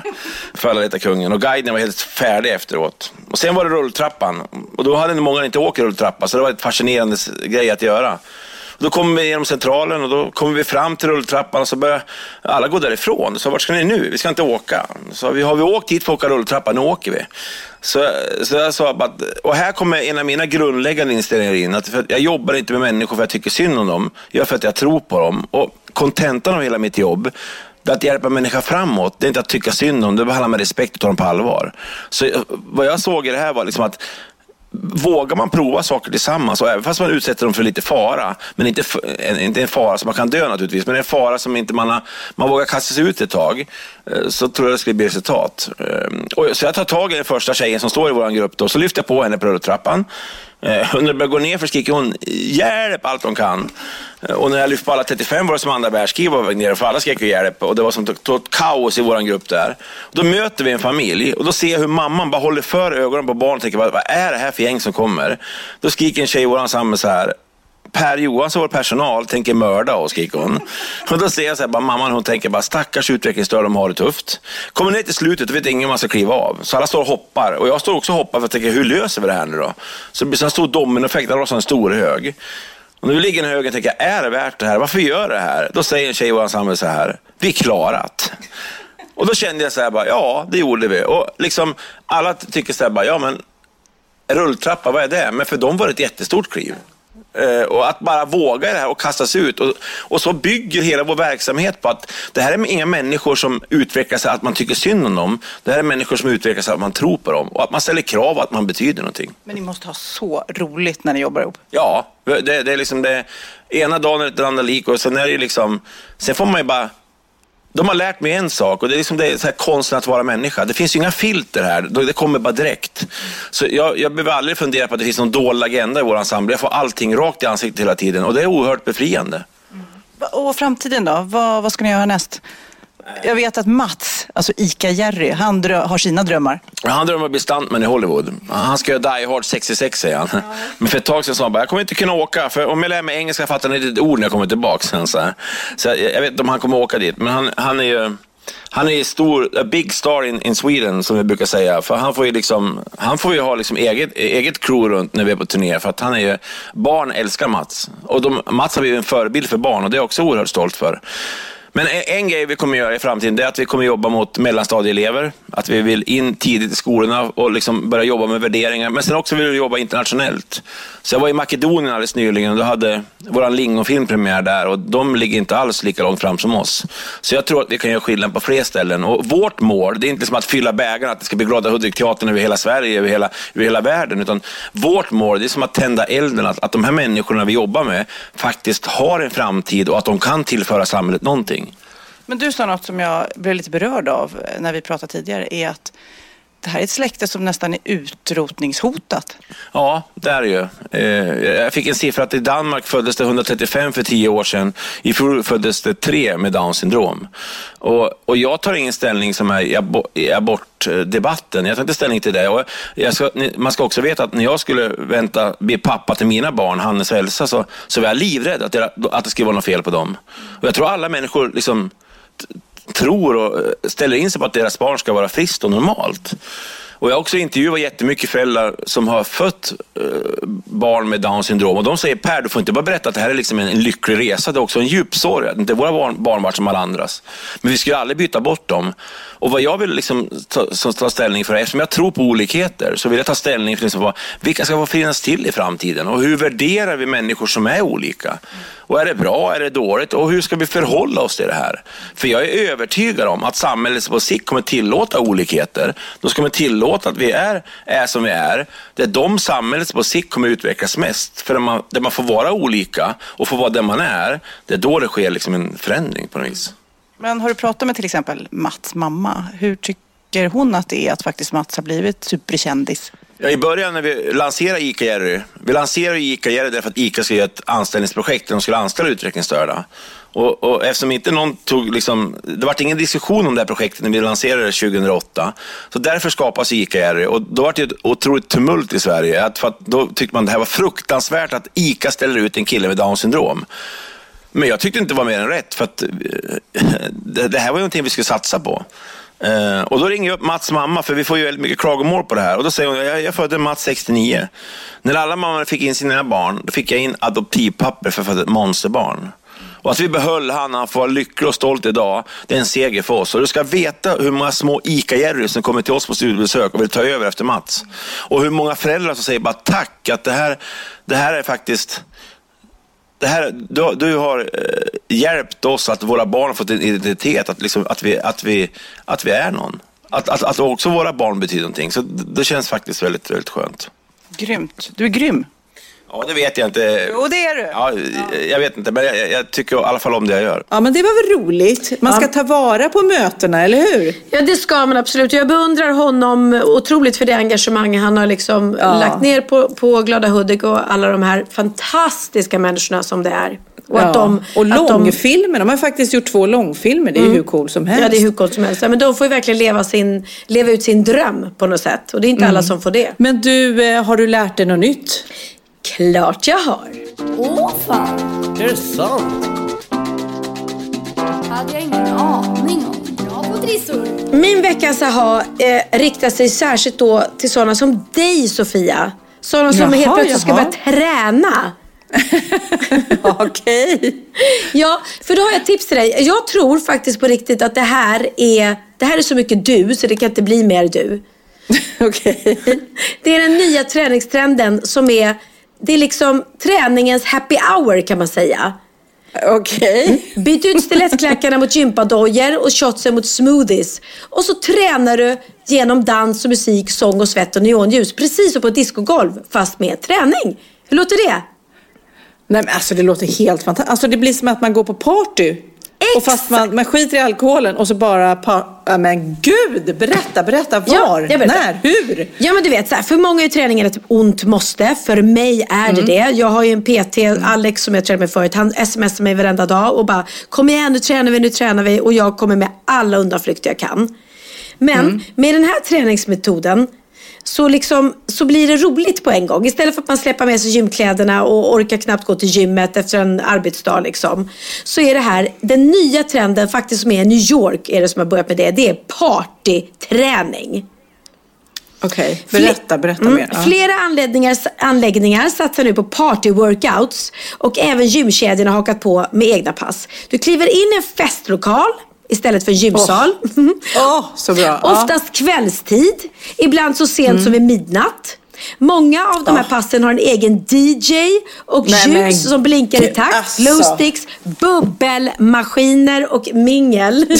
För alla letade kungen. Och guiden var helt färdig efteråt. Och sen var det rulltrappan. Och då hade många inte åkt rulltrappa, så det var ett fascinerande grej att göra. Då kommer vi genom centralen och då kommer vi fram till rulltrappan och så börjar alla gå därifrån. Så vart ska ni nu? Vi ska inte åka. Så vi har vi åkt hit för att åka rulltrappa, nu åker vi. Så, så jag sa bara, att- och här kommer en av mina grundläggande inställningar in. Att för att jag jobbar inte med människor för att jag tycker synd om dem. Jag gör för att jag tror på dem. Och kontentan av hela mitt jobb det är att hjälpa människor framåt. Det är inte att tycka synd om, dem. det handlar med respekt och ta dem på allvar. Så eh, vad jag såg i det här var liksom att Vågar man prova saker tillsammans, och även fast man utsätter dem för lite fara, men inte, en, inte en fara som man kan dö naturligtvis, men en fara som inte man, har, man vågar kasta sig ut ett tag, eh, så tror jag det skulle bli resultat. Ehm, och, så jag tar tag i den första tjejen som står i vår grupp, då, så lyfter jag på henne på rulltrappan. Eh, Och när det börjar gå ner för skriker hon hjälp allt hon kan. Eh, Och när jag lyfte på alla 35 var det som andra världskriget var på väg ner, för alla skrek ju hjälp och det var som totalt kaos i vår grupp där. Då möter vi en familj och då ser jag hur mamman bara håller för ögonen på barnet och tänker vad vad är det här för gäng som kommer? Då skriker en tjej i vår ensemble så här Per Johansson, vår personal, tänker mörda oss, skriker hon. Och då ser jag så här, bara, mamman hon tänker bara stackars utvecklingsstörda, de har det tufft. Kommer ner till slutet och vet ingen man ska kliva av. Så alla står och hoppar. Och jag står också och hoppar för att tänka, hur löser vi det här nu då? Så det blir en stor dominoeffekt, det rasar en stor hög. Och nu ligger ligger i den högen och tänker, är det värt det här? Varför gör det här? Då säger en tjej i vår ensemble så här, vi är klarat. Och då kände jag så här, bara, ja det gjorde vi. Och liksom alla tycker så här, bara, ja men rulltrappa, vad är det? Men för dem var det ett jättestort kliv. Eh, och att bara våga det här och kasta sig ut. Och, och så bygger hela vår verksamhet på att det här är inga människor som utvecklar sig att man tycker synd om dem. Det här är människor som utvecklar sig att man tror på dem. Och att man ställer krav och att man betyder någonting. Men ni måste ha så roligt när ni jobbar ihop. Ja, det, det är liksom det. Ena dagen är det andra lik och sen är det liksom, sen får man ju bara de har lärt mig en sak och det är liksom det är så här konsten att vara människa. Det finns ju inga filter här, det kommer bara direkt. Så jag, jag behöver aldrig fundera på att det finns någon dold agenda i vår ensemble. Jag får allting rakt i ansiktet hela tiden och det är oerhört befriande. Mm. Och framtiden då? Vad, vad ska ni göra näst? Jag vet att Mats, alltså Ica-Jerry, han har sina drömmar. Han drömmer om att bli stuntman i Hollywood. Han ska göra Die Hard 66 säger han. Men för ett tag sedan sa han bara, jag kommer inte kunna åka, för om jag lär mig engelska fattar ni inte ett ord när jag kommer tillbaka. Sen, så här. så jag, jag vet inte om han kommer åka dit, men han, han är ju han är stor, a big star in, in Sweden som vi brukar säga. För han får ju, liksom, han får ju ha liksom eget, eget crew runt när vi är på turné. För att han är ju, barn älskar Mats. Och de, Mats har blivit en förebild för barn och det är jag också oerhört stolt för. Men e- en, grej vi kommer göra i framtiden det är att vi kommer jobba mot mellanstadieelever. Att vi vill in tidigt i skolorna och liksom börja jobba med värderingar. Men sen också vill vi jobba internationellt. Så jag var i Makedonien alldeles nyligen och då hade vår Lingonfilm premiär där och de ligger inte alls lika långt fram som oss. Så jag tror att vi kan göra skillnad på fler ställen. Och vårt mål, det är inte som att fylla bägaren, att det ska bli Glada Hudik-teatern över hela Sverige, över hela, över hela världen. Utan vårt mål, det är som att tända elden, att, att de här människorna vi jobbar med faktiskt har en framtid och att de kan tillföra samhället någonting. Men du sa något som jag blev lite berörd av eh, när vi pratade tidigare, är att det här är ett släkte som nästan är utrotningshotat. Ja, det är det ju. Eh, jag fick en siffra att i Danmark föddes det 135 för tio år sedan. I fjol föddes det tre med Downs syndrom. Och, och jag tar ingen ställning som är i abortdebatten. Jag tar inte ställning till det. Och jag ska, man ska också veta att när jag skulle vänta, bli pappa till mina barn, Hannes och Elsa, så, så var jag livrädd att det, att det skulle vara något fel på dem. Och jag tror alla människor liksom tror och eh, ställer in sig på att deras barn ska vara friskt och normalt. Och jag har också intervjuat jättemycket föräldrar som har fött eh, barn med Downs syndrom och de säger Per, du får inte bara berätta att det här är liksom en, lycklig resa, det är också en djup sorg. att Inte våra barn, barn varit som alla andras. Men vi ska ju aldrig byta bort dem. Och vad jag vill liksom ta, ta ställning för, eftersom jag tror på olikheter, så vill jag ta ställning för liksom, vad- vilka ska få finnas till i framtiden och hur värderar vi människor som är olika? Och är det bra, är det dåligt och hur ska vi förhålla oss till det här? För jag är övertygad om att samhället på sikt kommer tillåta olikheter. De kommer tillåta att vi är, är som vi är. Det är de samhället på sikt kommer utvecklas mest. För där man, där man får vara olika och får vara den man är, det är då det sker liksom en förändring på något vis. Men har du pratat med till exempel Mats mamma? Hur tycker Tycker hon att det är att faktiskt Mats har blivit superkändis? Ja, I början när vi lanserade ICA Jerry, vi lanserade ICA Jerry därför att ICA skulle göra ett anställningsprojekt där de skulle anställa utvecklingsstörda. Och, och eftersom inte någon tog, liksom, det var ingen diskussion om det här projektet när vi lanserade det 2008. Så därför skapas ICA Jerry och då var det ett otroligt tumult i Sverige. Att, för att då tyckte man det här var fruktansvärt att ICA ställer ut en kille med Downs syndrom. Men jag tyckte inte det var mer än rätt för att eh, det, det här var ju någonting vi skulle satsa på. Eh, och då ringer jag upp Mats mamma, för vi får ju väldigt mycket klagomål på det här. Och då säger hon, jag, jag födde Mats 69. När alla mammor fick in sina barn, då fick jag in adoptivpapper för att föda ett monsterbarn. Och att vi behöll han, han får vara lycklig och stolt idag, det är en seger för oss. Och du ska veta hur många små ICA-Jerry som kommer till oss på studiebesök och vill ta över efter Mats. Och hur många föräldrar som säger bara tack, att det här, det här är faktiskt det här, du, du har eh, hjälpt oss att våra barn har fått en identitet, att, liksom, att, vi, att, vi, att vi är någon. Att, att, att också våra barn betyder någonting. Så det, det känns faktiskt väldigt, väldigt skönt. Grymt. Du är grym. Ja, det vet jag inte. Jo, det är du. Ja, jag vet inte, men jag, jag tycker i alla fall om det jag gör. Ja, men det var väl roligt. Man ska ta vara på mötena, eller hur? Ja, det ska man absolut. Jag beundrar honom otroligt för det engagemang han har liksom Ja. lagt ner på, på Glada Hudik och alla de här fantastiska människorna som det är. Och, att de, och att de, långfilmer, de har faktiskt gjort två långfilmer. Det är ju hur cool som helst. Ja, det är hur coolt som helst. Ja, men de får ju verkligen leva, sin, leva ut sin dröm på något sätt. Och det är inte alla som får det. Men du, eh, har du lärt dig något nytt? Klart jag har. Åh fan! Är det sant? hade jag ingen aning om. Bra på trissor. Min veckans aha eh, riktar sig särskilt då till sådana som dig Sofia. Sådana som Jaha, helt plötsligt ska jaha. börja träna. Okej. Ja, för då har jag ett tips till dig. Jag tror faktiskt på riktigt att det här är, det här är så mycket du så det kan inte bli mer du. Okej. Det är den nya träningstrenden som är, det är liksom träningens happy hour kan man säga. Okej. Byt ut stilettklackarna mot gympadojor och shotsen mot smoothies. Och så tränar du genom dans och musik, sång och svett och neonljus. Precis som på ett discogolv, fast med träning. Hur låter det? Nej, men alltså det låter helt fantastiskt. Alltså det blir som att man går på party. Och fast man, man skiter i alkoholen och så bara... Ja, men gud! Berätta, berätta. Ja, Var? berättar. När? Hur? Ja men du vet, så här, för många är träningen ett ont måste. För mig är det det. Jag har ju en PT, Alex som jag tränade med förut. Han smsar mig varenda dag och bara Kom igen nu tränar vi, nu tränar vi. Och jag kommer med alla undanflykter jag kan. Men med den här träningsmetoden så, liksom, så blir det roligt på en gång. Istället för att man släpper med sig gymkläderna och orkar knappt gå till gymmet efter en arbetsdag. Liksom, så är det här den nya trenden faktiskt som är i New York är det som har börjat med det. Det är partyträning. Okej, berätta, berätta Mm, mer. Ja. Flera anläggningar, anläggningar satsar nu på party-workouts och även gymkedjorna har hakat på med egna pass. Du kliver in i en festlokal istället för gymsal. Åh, så bra. Mm. Oftast kvällstid, ibland så sent som vid midnatt. Många av de här passen har en egen DJ och Nej, ljus men som blinkar i takt. alltså. Glowsticks, bubbelmaskiner och mingel.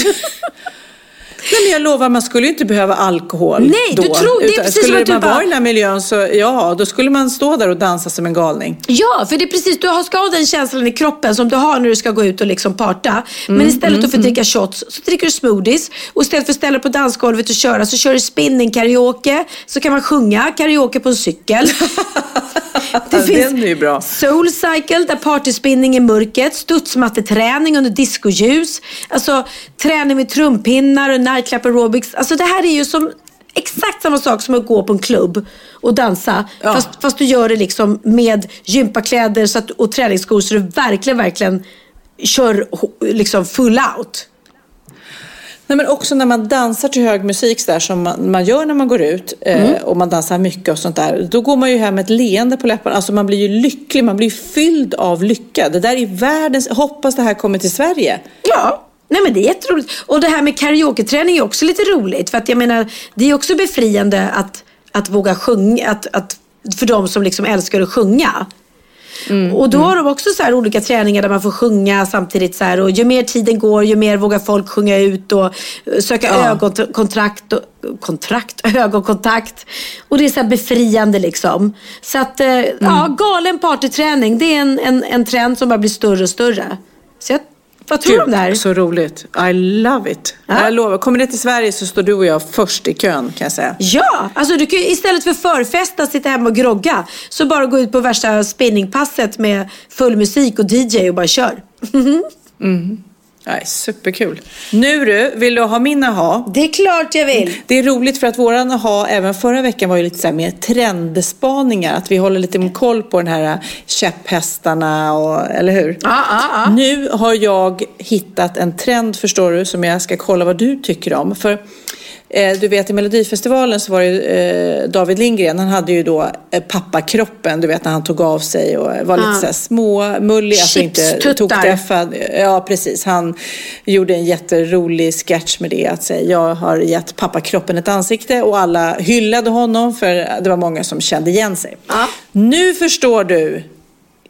Nej, men jag lovar, man skulle ju inte behöva alkohol Nej, då. du tror- det är precis skulle man vara i den här miljön så, ja, då skulle man stå där och dansa som en galning. Ja, för det är precis, du har- ska ha den känslan i kroppen som du har när du ska gå ut och liksom parta. Men istället för att dricka shots så dricker du smoothies. Och istället för att ställa på dansgolvet och köra så kör du spinning karaoke. Så kan man sjunga karaoke på en cykel. Den är ju bra. Soul Cycle där partyspinning i mörkret, studsmatteträning under discoljus, alltså träning med trumpinnar och nightclub aerobics. Alltså det här är ju som exakt samma sak som att gå på en klubb och dansa. Ja. Fast, fast du gör det liksom med gympakläder så att, och träningsskor så du verkligen, verkligen kör liksom full out. Nej, men också när man dansar till hög musik så där, som man, man gör när man går ut eh, och man dansar mycket och sånt där. Då går man ju hem med ett leende på läpparna. Alltså man blir ju lycklig, man blir fylld av lycka. Det där är världens, hoppas det här kommer till Sverige. Ja. Nej men det är jätteroligt. Och det här med karaoke-träning är också lite roligt. För att jag menar, det är också befriande att, att våga sjunga. Att, att, för de som liksom älskar att sjunga. och då har de också så här olika träningar där man får sjunga samtidigt. Så här, och ju mer tiden går, ju mer vågar folk sjunga ut och söka Ja. ögonkontrakt. Och, kontrakt, ögonkontakt. Och det är så här befriande liksom. Så att, eh, ja, galen partyträning. Det är en, en, en trend som bara blir större och större. Så jag, vad tror du om det här? Så roligt. I love it. Ja. Jag lovar, kommer det till Sverige så står du och jag först i kön kan jag säga. Ja, alltså du kan istället för förfesta, sitta hemma och grogga. Så bara gå ut på värsta spinningpasset med full musik och DJ och bara kör. Nej, superkul. Nu du, vill du ha min aha? Det är klart jag vill. Det är roligt för att våran aha även förra veckan var ju lite så här mer trendspaningar. Att vi håller lite koll på den här käpphästarna och, eller hur? Ja, ja, ja. Nu har jag hittat en trend förstår du som jag ska kolla vad du tycker om. För du vet i Melodifestivalen så var det eh, David Lindgren, han hade ju då eh, pappakroppen, du vet när han tog av sig och var lite Ja. så småmullig, alltså inte tokdäffad. Ja, precis. Han gjorde en jätterolig sketch med det, att säga jag har gett pappakroppen ett ansikte och alla hyllade honom för det var många som kände igen sig. Ja. Nu förstår du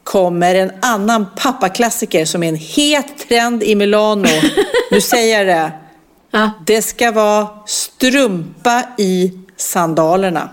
kommer en annan pappaklassiker som är en het trend i Milano. nu säger jag det. Ja. Det ska vara strumpa i sandalerna.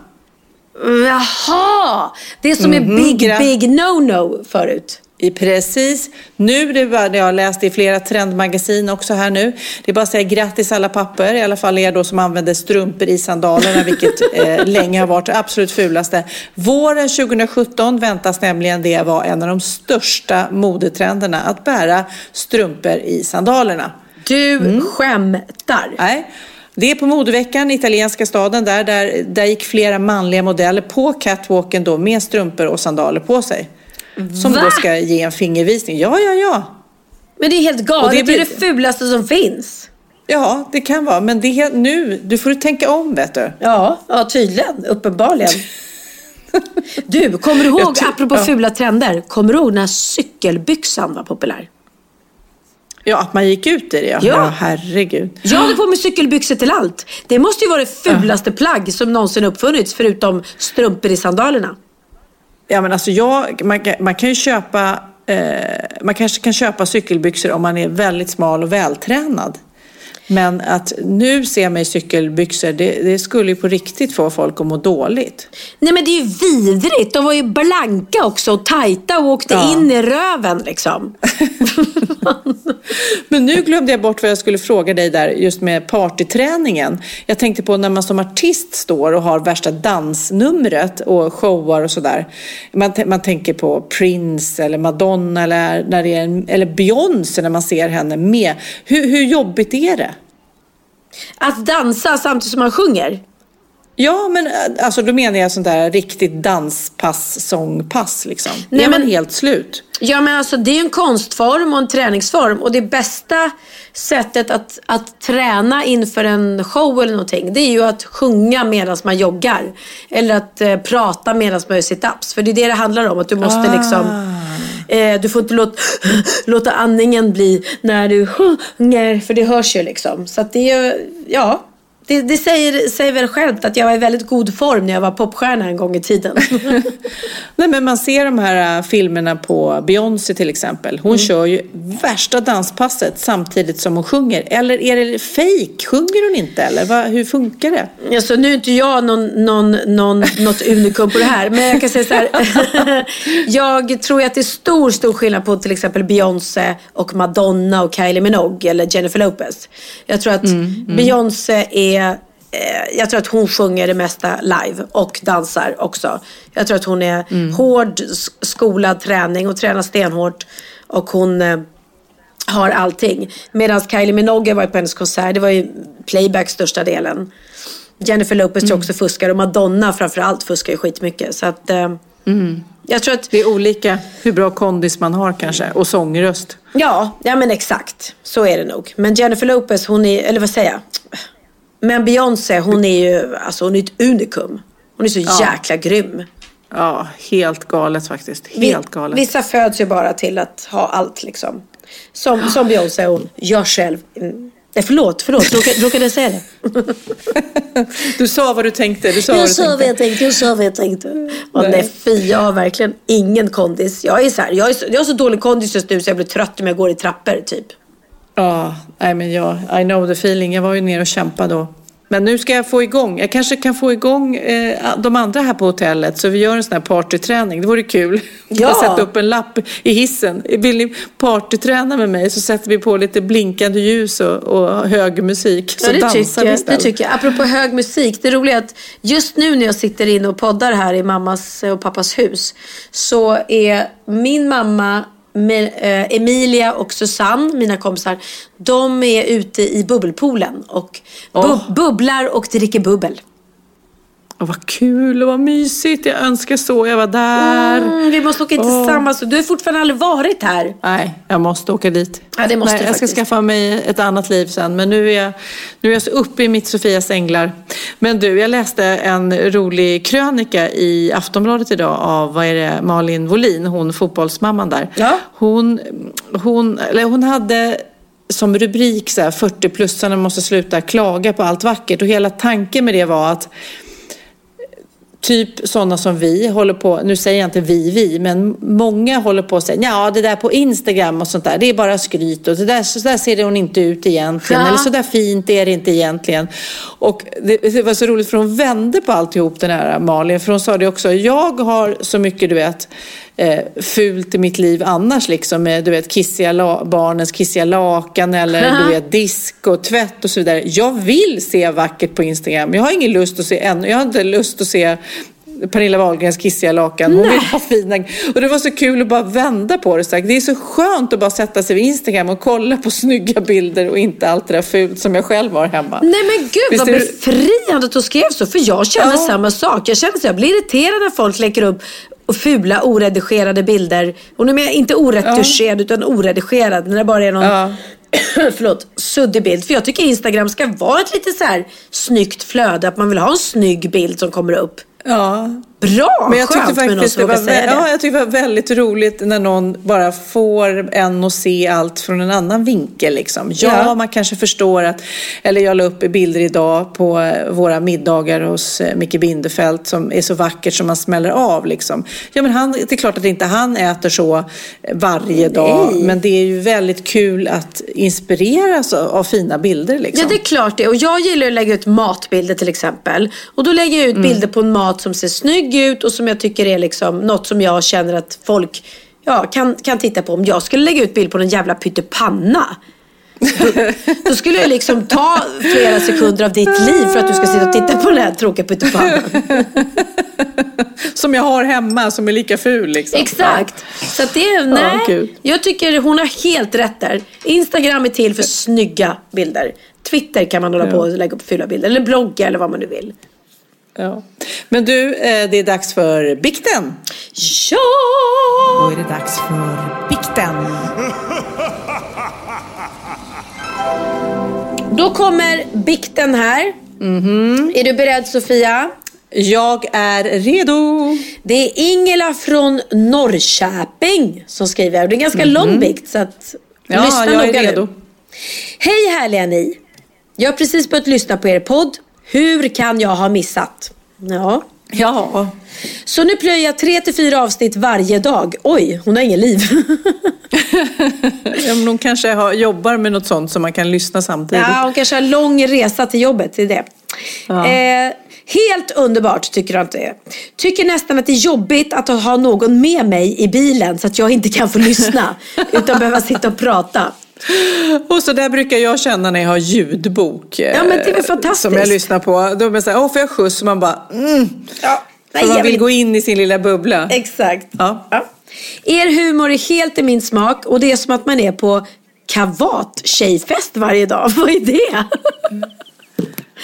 Jaha, det som är Mhm, big, gra- big no-no förut. I precis. Nu, det det jag har läst i flera trendmagasin också här nu. Det är bara att säga grattis alla papper, i alla fall er då som använder strumpor i sandalerna, vilket eh, länge har varit det absolut fulaste. Våren 2017 väntas nämligen det vara en av de största modetrenderna, att bära strumpor i sandalerna. Du Mm. skämtar. Nej. Det är på modeveckan italienska staden där, där, där gick flera manliga modeller på catwalken då med strumpor och sandaler på sig. Som Va? då ska ge en fingervisning. Ja, ja, ja. Men det är helt galet. Och det det, är det fulaste som finns. Ja, det kan vara. Men det är helt nu. Du får tänka om, vet du. Ja, ja tydligen. Uppenbarligen. Du, kommer du ihåg, apropå ja. fula trender, kommer du ihåg när cykelbyxan var populär? Ja, att man gick ut i det. Ja, Ja. ja herregud. Jag hade på mig cykelbyxor till allt. Det måste ju vara det fulaste plagg som någonsin uppfunnits, förutom strumpor i sandalerna. Ja, men alltså jag, man, man kan ju köpa, eh, man kanske kan köpa cykelbyxor om man är väldigt smal och vältränad. Men att nu se mig i cykelbyxor, det, det skulle ju på riktigt få folk att må dåligt. Nej men det är ju vidrigt. De var ju blanka också och tajta och åkte Ja. in i röven liksom. Men nu glömde jag bort vad jag skulle fråga dig där just med partyträningen. Jag tänkte på när man som artist står och har värsta dansnumret och showar och sådär. Man, man tänker på Prince eller Madonna eller, när det är en, eller Beyoncé när man ser henne med. Hur, hur jobbigt är det? Att dansa samtidigt som man sjunger. Ja, men äh, alltså då menar jag sånt där riktigt danspass, sångpass liksom. Nej, är man men- helt slut? Ja men alltså det är en konstform och en träningsform och det bästa sättet att, att träna inför en show eller någonting det är ju att sjunga medan man joggar. Eller att eh, prata medan man gör sit-ups. För det är det det handlar om. Att du måste liksom eh, Du får inte låta, låta andningen bli när du sjunger. För det hörs ju liksom. Så att det är ja. Det, det säger, säger väl självt att jag var i väldigt god form när jag var popstjärna en gång i tiden. Nej, men man ser de här äh, filmerna på Beyoncé till exempel. Hon kör ju värsta danspasset samtidigt som hon sjunger. Eller är det fake? Sjunger hon inte eller? Va, hur funkar det? Alltså, nu är inte jag någon, någon, någon, något unikum på det här. Men jag kan säga så här. jag tror att det är stor, stor skillnad på till exempel Beyoncé och Madonna och Kylie Minogue eller Jennifer Lopez. Jag tror att Beyoncé är eh, jag tror att hon sjunger det mesta live och dansar också. Jag tror att hon är hård, s- skolad träning och tränar stenhårt. Och hon eh, har allting. Medan Kylie Minogue var på hennes konsert, det var ju playback största delen. Jennifer Lopez tror jag också fuskar och Madonna framförallt fuskar ju skitmycket. Så att, eh, jag tror att, Det är olika hur bra kondis man har kanske. Och sångröst. ja, ja men exakt. Så är det nog. Men Jennifer Lopez, hon är, eller vad säger jag? Men Beyoncé, hon är ju, alltså hon är ett unikum. Hon är så jäkla grym. Ja, helt galet faktiskt. Helt galet. Vissa föds ju bara till att ha allt liksom. Som, som Beyoncé och jag själv. Nej, förlåt, förlåt. Råkade, råkade jag säga det? Du sa vad du tänkte. Du sa vad Jag du sa vad tänkte. jag tänkte, jag sa vad jag tänkte. Och nej. Nej. fy, jag har verkligen ingen kondis. Jag är så här, jag, är så, jag har så dålig kondis just nu så jag blir trött om jag går i trappor typ. Ja, nej men jag, I know the feeling. Jag var ju nere och kämpade då. Men nu ska jag få igång, jag kanske kan få igång eh, de andra här på hotellet så vi gör en sån här partyträning. Det vore kul. Ja. Jag sätter upp en lapp i hissen. Vill ni partyträna med mig så sätter vi på lite blinkande ljus och, och hög musik. Så Ja, det, dansar tycker vi jag, det istället. tycker jag. Apropå hög musik. Det roliga är att just nu när jag sitter inne och poddar här i mammas och pappas hus. Så är min mamma, Emilia och Susanne, mina kompisar. De är ute i bubbelpoolen och bu- Åh. bubblar och dricker bubbel. Åh, vad kul och vad mysigt. Jag önskar så jag var där. Mm, vi måste åka Åh. tillsammans. Du har fortfarande aldrig varit här. Nej, jag måste åka dit. Ja, det måste Nej, jag ska skaffa mig ett annat liv sen. Men nu är jag, nu är jag så uppe i mitt Sofias änglar. Men du, jag läste en rolig krönika i Aftonbladet idag av vad är det, Malin Wolin, hon fotbollsmamman där. Ja. Hon, hon, eller hon hade som rubrik så här, 40-plussarna måste sluta klaga på allt vackert. Och hela tanken med det var att typ sådana som vi håller på, nu säger jag inte vi, vi, men många håller på att säga ja det där på Instagram och sånt där, det är bara skryt och det där, så där ser hon inte ut egentligen, Ja. eller så där fint är det inte egentligen. Och det, det var så roligt för hon vände på alltihop den här Malin, för hon sa det också, jag har så mycket du vet eh, fult i mitt liv annars liksom med du vet kissiga barnens kissiga lakan eller du vet disk och tvätt och så vidare. Jag vill se vackert på Instagram. Jag har ingen lust att se ännu. Jag har inte lust att se Pernilla Wahlgrens kissiga lakan. Hon vill ha fina... Och det var så kul att bara vända på det. Så Det är så skönt att bara sätta sig vid Instagram och kolla på snygga bilder och inte allt det där fult som jag själv har hemma. Nej men gud Visst vad är befriande att du skrev så. För jag känner Ja. samma sak. Jag känner så jag blir irriterad när folk lägger upp fula oredigerade bilder. Och nu menar jag inte oretuscherad utan oredigerad. När det bara är någon Ja. förlåt, suddig bild. För jag tycker Instagram ska vara ett lite så här snyggt flöde. Att man vill ha en snygg bild som kommer upp. Ja, Bra! Men jag tyckte någon faktiskt som det var, vågar säga vä- det. ja, jag tyckte det var väldigt roligt när någon bara får en att se allt från en annan vinkel. Liksom. Ja, Ja. man kanske förstår att, eller jag la upp bilder idag på eh, våra middagar hos eh, Micke Bindefeld som är så vackert som man smäller av. Liksom. Ja, men han, det är klart att inte han äter så eh, varje dag, men det är ju väldigt kul att inspireras av, av fina bilder. Liksom. Ja, det är klart det. Och jag gillar att lägga ut matbilder till exempel. Och då lägger jag ut Mm. bilder på en mat som ser snygg ut och som jag tycker är liksom något som jag känner att folk ja, kan, kan titta på. Om jag skulle lägga ut bild på en jävla pyttipanna. Då, då skulle jag liksom ta flera sekunder av ditt liv för att du ska sitta och titta på den här tråkiga pyttipannan. Som jag har hemma som är lika ful. Liksom. Exakt. Så att det är, nej. jag tycker hon har helt rätt där. Instagram är till för snygga bilder. Twitter kan man hålla på och lägga upp fula bilder. Eller blogga eller vad man nu vill. Ja. Men du, eh, det är dags för bikten. Ja! Då är det dags för bikten. Då kommer bikten här. Är du beredd Sofia? Jag är redo. Det är Ingela från Norrköping som skriver. Det är en ganska lång bikt så att Ja, lyssna jag är noga redo. nu. Hej härliga ni. Jag har precis börjat lyssna på er podd. Hur kan jag ha missat? Ja. Ja. Så nu plöjer jag tre till fyra avsnitt varje dag. Oj, hon har ingen liv. ja men hon kanske har, jobbar med något sånt som man kan lyssna samtidigt. Ja, hon kanske har lång resa till jobbet. Det är det. Ja. Eh, helt underbart tycker jag inte. Tycker nästan att det är jobbigt att ha någon med mig i bilen så att jag inte kan få lyssna. utan behöva sitta och prata. Och så där brukar jag känna när jag har ljudbok. Ja, men det är väl eh, fantastiskt. Som jag lyssnar på. Då blir jag såhär, åh får jag skjuts? Och man bara, mm. Ja, nej, man vill vill- gå in i sin lilla bubbla. Exakt. Ja. Ja. Er humor är helt i min smak och det är som att man är på kavat-tjejfest varje dag. Vad är det?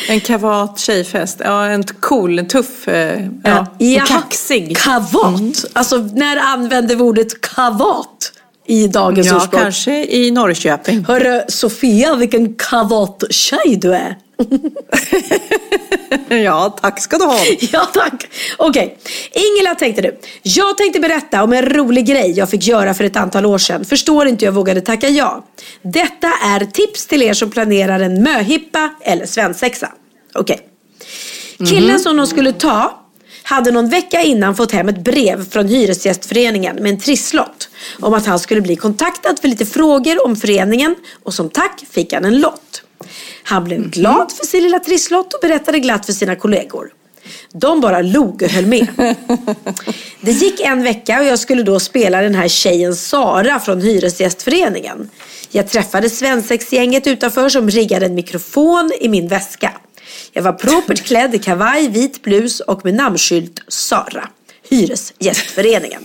En kavat tjejfest. Ja, en cool, en tuff, eh, ja, och kaxig. Kavat? Alltså när använder vi ordet kavat i dagens Ja, ordspråk? kanske i Norrköping. Hörru Sofia, vilken kavat-tjej du är. ja, tack ska du ha. Ja tack. Okej, Ingela tänkte du. Jag tänkte berätta om en rolig grej jag fick göra för ett antal år sedan. Förstår inte jag vågade tacka ja. Detta är tips till er som planerar en möhippa eller svensexa. Okej. Killen som de skulle ta hade någon vecka innan fått hem ett brev från Hyresgästföreningen med en trisslott om att han skulle bli kontaktad för lite frågor om föreningen och som tack fick han en lott. Han blev glad för sin lilla trisslott och berättade glatt för sina kollegor. De bara log och höll med. Det gick en vecka och jag skulle då spela den här tjejen Sara från Hyresgästföreningen. Jag träffade svensexgänget utanför som riggade en mikrofon i min väska. Jag var propert klädd i kavaj, vit blus och med namnskylt Sara. Hyresgästföreningen.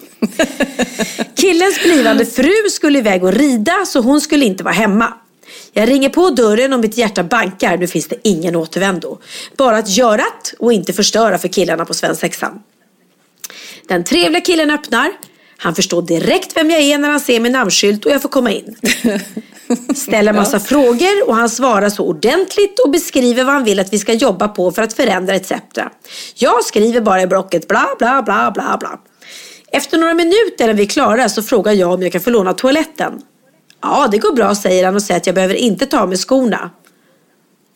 Killens blivande fru skulle iväg och rida så hon skulle inte vara hemma. Jag ringer på dörren och mitt hjärta bankar. Nu finns det ingen återvändo. Bara att göra och inte förstöra för killarna på svensexan. Den trevliga killen öppnar. Han förstår direkt vem jag är när han ser min namnskylt och jag får komma in. Ställer massa frågor och han svarar så ordentligt och beskriver vad han vill att vi ska jobba på för att förändra etc. Jag skriver bara i blocket bla bla bla bla bla. Efter några minuter när vi är klara så frågar jag om jag kan få låna toaletten. Ja, det går bra säger han och säger att jag behöver inte ta mig skorna.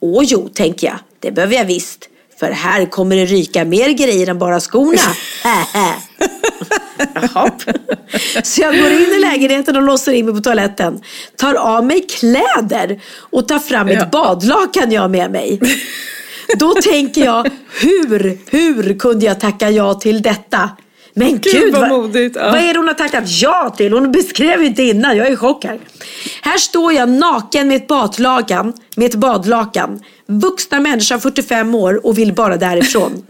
Åh jo, tänker jag. Det behöver jag visst. För här kommer det ryka mer grejer än bara skorna. Så jag går in i lägenheten och låser in mig på toaletten. Tar av mig kläder och tar fram ett Ja. badlakan jag med mig. Då tänker jag, hur, hur kunde jag tacka ja till detta? Men gud, vad modigt, ja. vad är det hon har tackat ja till? Hon beskrev inte innan, jag är i chock här. Här står jag naken med ett badlakan, med ett badlakan. Vuxna människa 45 år och vill bara därifrån.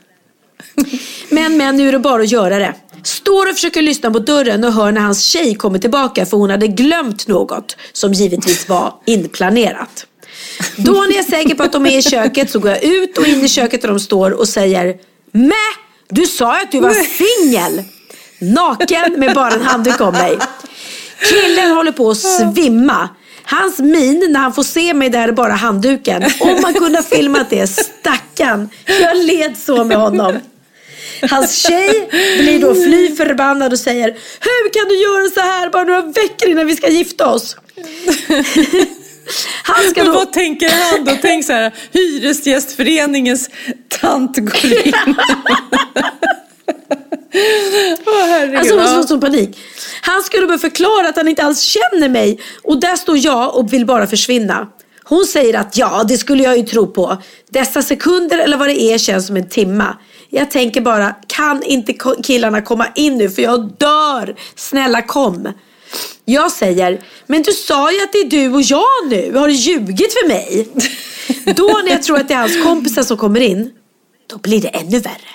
Men, men nu är det bara att göra det. Står och försöker lyssna på dörren och hör när hans tjej kommer tillbaka för hon hade glömt något som givetvis var inplanerat. Då när jag är säker på att de är i köket så går jag ut och in i köket där de står och säger Mä! Du sa ju att du var singel! Naken med bara en handduk om mig. Killen håller på att svimma. Hans min när han får se mig där är bara handduken. Om man kunde ha filmat det, stackarn. Jag led så med honom. Hans tjej blir då fly förbannad och säger Hur kan du göra så här bara några veckor innan vi ska gifta oss? Han ska Men då... vad tänker han då? Tänk så här, Hyresgästföreningens tant går in. Herregud. Alltså hon får sån panik. Han skulle börja förklara att han inte alls känner mig och där står jag och vill bara försvinna. Hon säger att ja, det skulle jag ju tro på. Dessa sekunder eller vad det är känns som en timma. Jag tänker bara, kan inte killarna komma in nu för jag dör. Snälla kom. Jag säger, men du sa ju att det är du och jag nu. Har du ljugit för mig? Då när jag tror att det är hans kompisar som kommer in, då blir det ännu värre.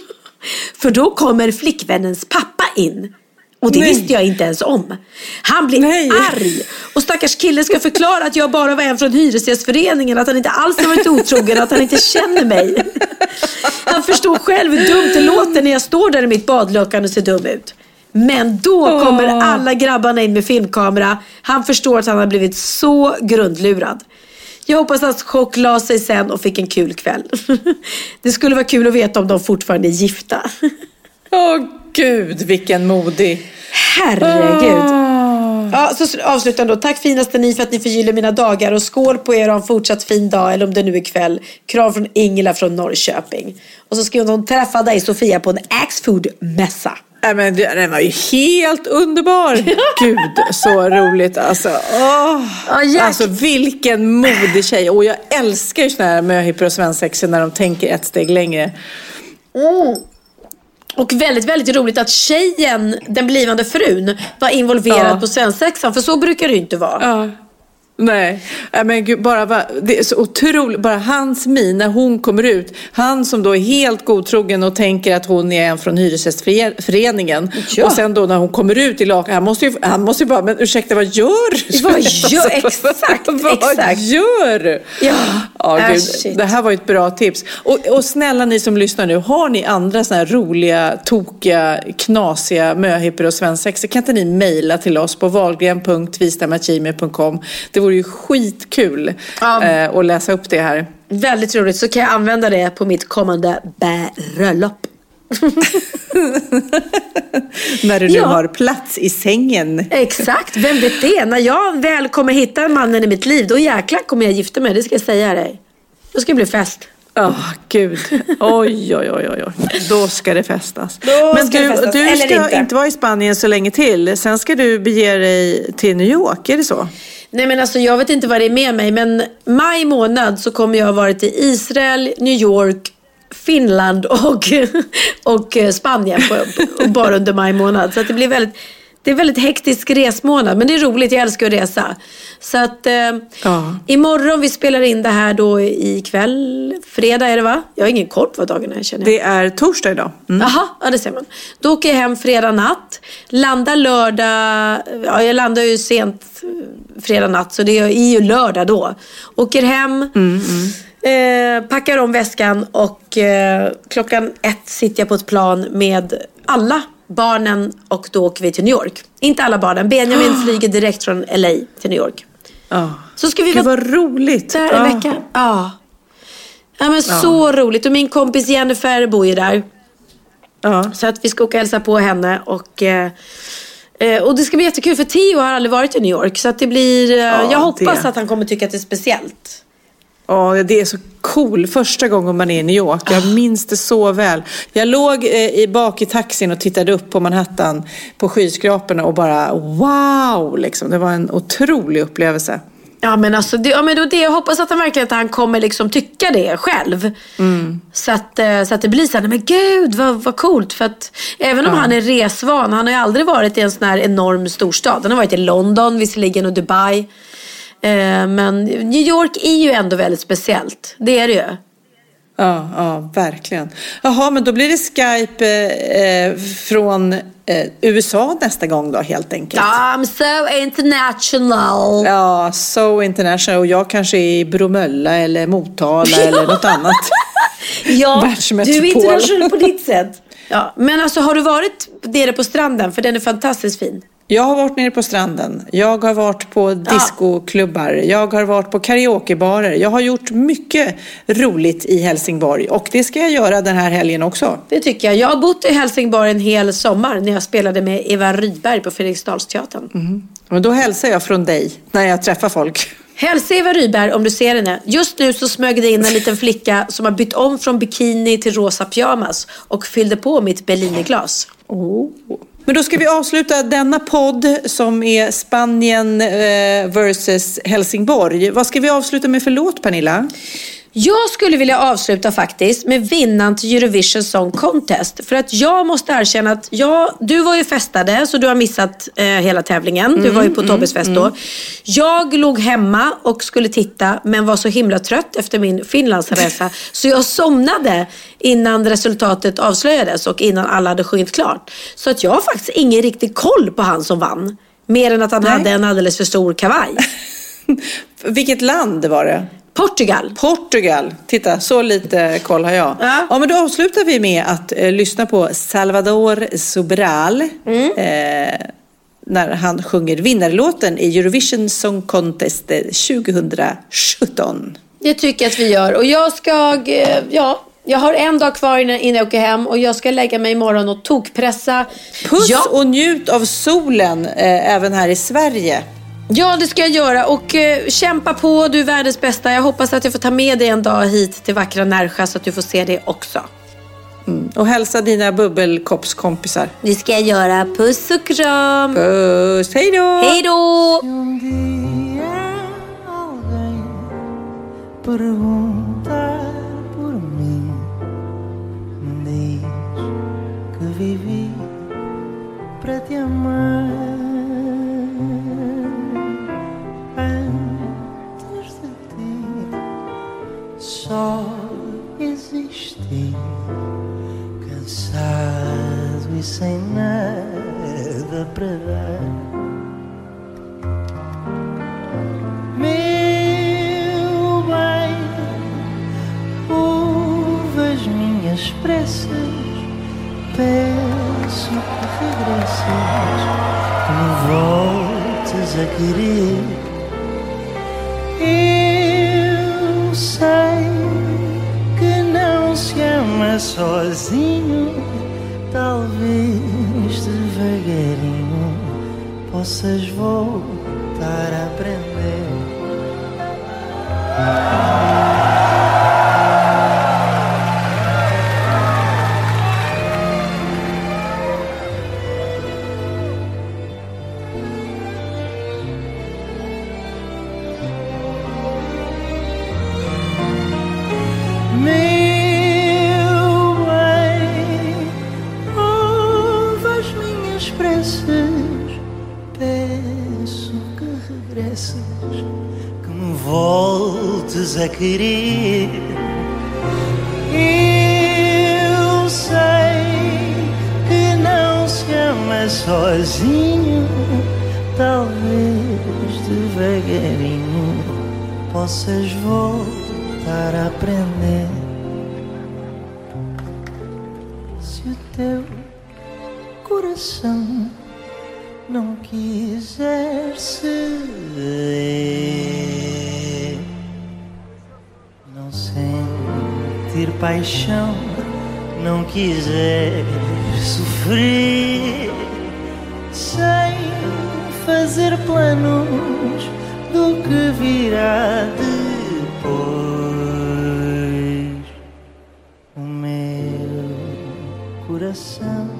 För då kommer flickvännens pappa in. Och det Nej. visste jag inte ens om. Han blir Nej. arg. Och stackars killen ska förklara att jag bara var en från Hyresgästföreningen. Att han inte alls har varit otrogen. Att han inte känner mig. Han förstår själv hur dumt det låter när jag står där i mitt badlakan och ser dum ut. Men då kommer alla grabbarna in med filmkamera. Han förstår att han har blivit så grundlurad. Jag hoppas att Chock la sig sen och fick en kul kväll. Det skulle vara kul att veta om de fortfarande är gifta. Åh gud, vilken modig. Herregud. Ah. Ja, så avslutar han då. Tack finaste ni för att ni förgyller mina dagar och skål på er och en fortsatt fin dag eller om det nu är kväll. Kram från Ingela från Norrköping. Och så skriver hon träffa dig Sofia på en Axfood-mässa. Nej, men det- den var ju helt underbar. Gud, så roligt alltså. Ja, Jack. Alltså vilken modig tjej. Och jag älskar ju såna här möhippor och svensexor när de tänker ett steg längre. Och väldigt, väldigt roligt att tjejen, den blivande frun, var involverad Ja. på svensexan. För så brukar det ju inte vara. Ja. Nej, Nej, men gud, bara, det är så otroligt. Bara hans min när hon kommer ut. Han som då är helt godtrogen och tänker att hon är en från Hyresgästföreningen. Ja. Och sen då när hon kommer ut i lakan, han måste ju, han måste ju bara, men ursäkta vad gör du? Vad gör- exakt, vad exakt. gör du? Ja. Ja, Äh, gud, shit. det här var ju ett bra tips. Och, och snälla ni som lyssnar nu, har ni andra såna här roliga, tokiga, knasiga möhippor och svensexor kan inte ni mejla till oss på wahlgren.vistamagmail.com. Det vore ju skitkul Ja. eh, att läsa upp det här. Väldigt roligt. Så kan jag använda det på mitt kommande bröllop. När du nu Ja. har plats i sängen. Exakt, vem vet det? När jag väl kommer hitta mannen i mitt liv, då jäklar kommer jag gifta mig. Det ska jag säga dig. Då ska det bli fest. Ja, gud. Oj, oj, oj, oj, oj. Då ska det festas. Då Men du, festas. du ska inte. inte vara i Spanien så länge till. Sen ska du bege dig till New York, är det så? Nej men alltså jag vet inte vad det är med mig men maj månad så kommer jag ha varit i Israel, New York, Finland och, och eh, Spanien på, bara under maj månad. Så det blir väldigt, det är väldigt hektisk resmånad men det är roligt, jag älskar att resa. Så att eh, Ja. imorgon, vi spelar in det här då ikväll, fredag är det va? Jag har ingen koll på vad dagen är känner jag. Det är torsdag idag. Mm. Ja det ser man. Då åker jag hem fredag natt. Landar lördag, ja jag landar ju sent fredag natt så det är ju lördag då. Åker hem, Eh, packar om väskan och eh, klockan ett sitter jag på ett plan med alla barnen och då åker vi till New York. Inte alla barnen, Benjamin flyger direkt från LA till New York. Ja. Så ska vi Gud vara roligt. där en vecka. Ja. Ja men så roligt och min kompis Jennifer bor ju där. Så att vi ska åka och hälsa på henne och eh, eh, och det ska bli jättekul för Theo har aldrig varit i New York så att det blir, eh, jag hoppas det. att han kommer tycka att det är speciellt. Ja, det är så cool. Första gången man är i New York. Jag minns det så väl. Jag låg eh, i, bak i taxin och tittade upp på Manhattan på skyskraporna och bara wow! Liksom. Det var en otrolig upplevelse. Ja men alltså, det, ja, men då det, jag hoppas att han verkligen att han kommer liksom tycka det själv. Så, att, eh, så att det blir så här, nej men gud vad, vad coolt. För att även om han är resvan, han har ju aldrig varit i en sån här enorm storstad. Han har varit i London visserligen och Dubai. Eh, men New York är ju ändå väldigt speciellt. Det är det ju. Ja, ja, verkligen. Jaha, men då blir det Skype eh, från eh, USA nästa gång då helt enkelt. I'm so international. Ja, so international. Och jag kanske är i Bromölla eller Motala eller något annat. Ja, du är internationell på ditt sätt. Ja, men alltså har du varit nere på stranden? För den är fantastiskt fin. Jag har varit nere på stranden. Jag har varit på discoklubbar. Jag har varit på karaokebarer. Jag har gjort mycket roligt i Helsingborg. Och det ska jag göra den här helgen också. Det tycker jag. Jag har bott i Helsingborg en hel sommar när jag spelade med Eva Rydberg på Fredriksdalsteatern. Och då hälsar jag från dig när jag träffar folk. Hälsa Eva Rydberg om du ser henne. Just nu så smög det in en liten flicka som har bytt om från bikini till rosa pyjamas och fyllde på mitt Berlinerglas. Oh. Men då ska vi avsluta denna podd som är Spanien eh, versus Helsingborg. Vad ska vi avsluta med för låt Pernilla? Jag skulle vilja avsluta faktiskt med vinnaren till Eurovision Song Contest. För att jag måste erkänna att jag, du var ju festade så du har missat eh, hela tävlingen. Du var ju på Tobbes fest då. Jag låg hemma och skulle titta men var så himla trött efter min Finlandsresa. så jag somnade innan resultatet avslöjades och innan alla hade sjungit klart. Så att jag har faktiskt ingen riktig koll på han som vann. Mer än att han Nej. hade en alldeles för stor kavaj. Vilket land var det? Portugal. Portugal. Titta, så lite koll har jag. Ja. Ja, men då avslutar vi med att eh, lyssna på Salvador Sobral. Mm. Eh, när han sjunger vinnarlåten i Eurovision Song Contest eh, 2017. Det tycker jag att vi gör. Och jag ska, eh, ja, jag har en dag kvar innan innan jag åker hem och jag ska lägga mig imorgon och tokpressa. Puss ja, och njut av solen eh, även här i Sverige. Ja, det ska jag göra. Och eh, kämpa på, du är världens bästa. Jag hoppas att jag får ta med dig en dag hit till vackra Närsjö så att du får se det också. Och hälsa dina bubbelkoppskompisar. Det ska jag göra. Puss och kram. Puss, hej då! Hej då! para te amar. Só existi, cansado e sem nada para dar. Meu bem, ouve as minhas preces, peço que regresses, que me voltes a querer. Eu sei que não se ama sozinho, talvez devagarinho possas voltar a aprender. Peço que regresses, que me voltes a querer. Eu sei que não se ama sozinho, talvez devagarinho possas voltar a aprender. Paixão, não quiser sofrer, sem fazer planos do que virá depois. O meu coração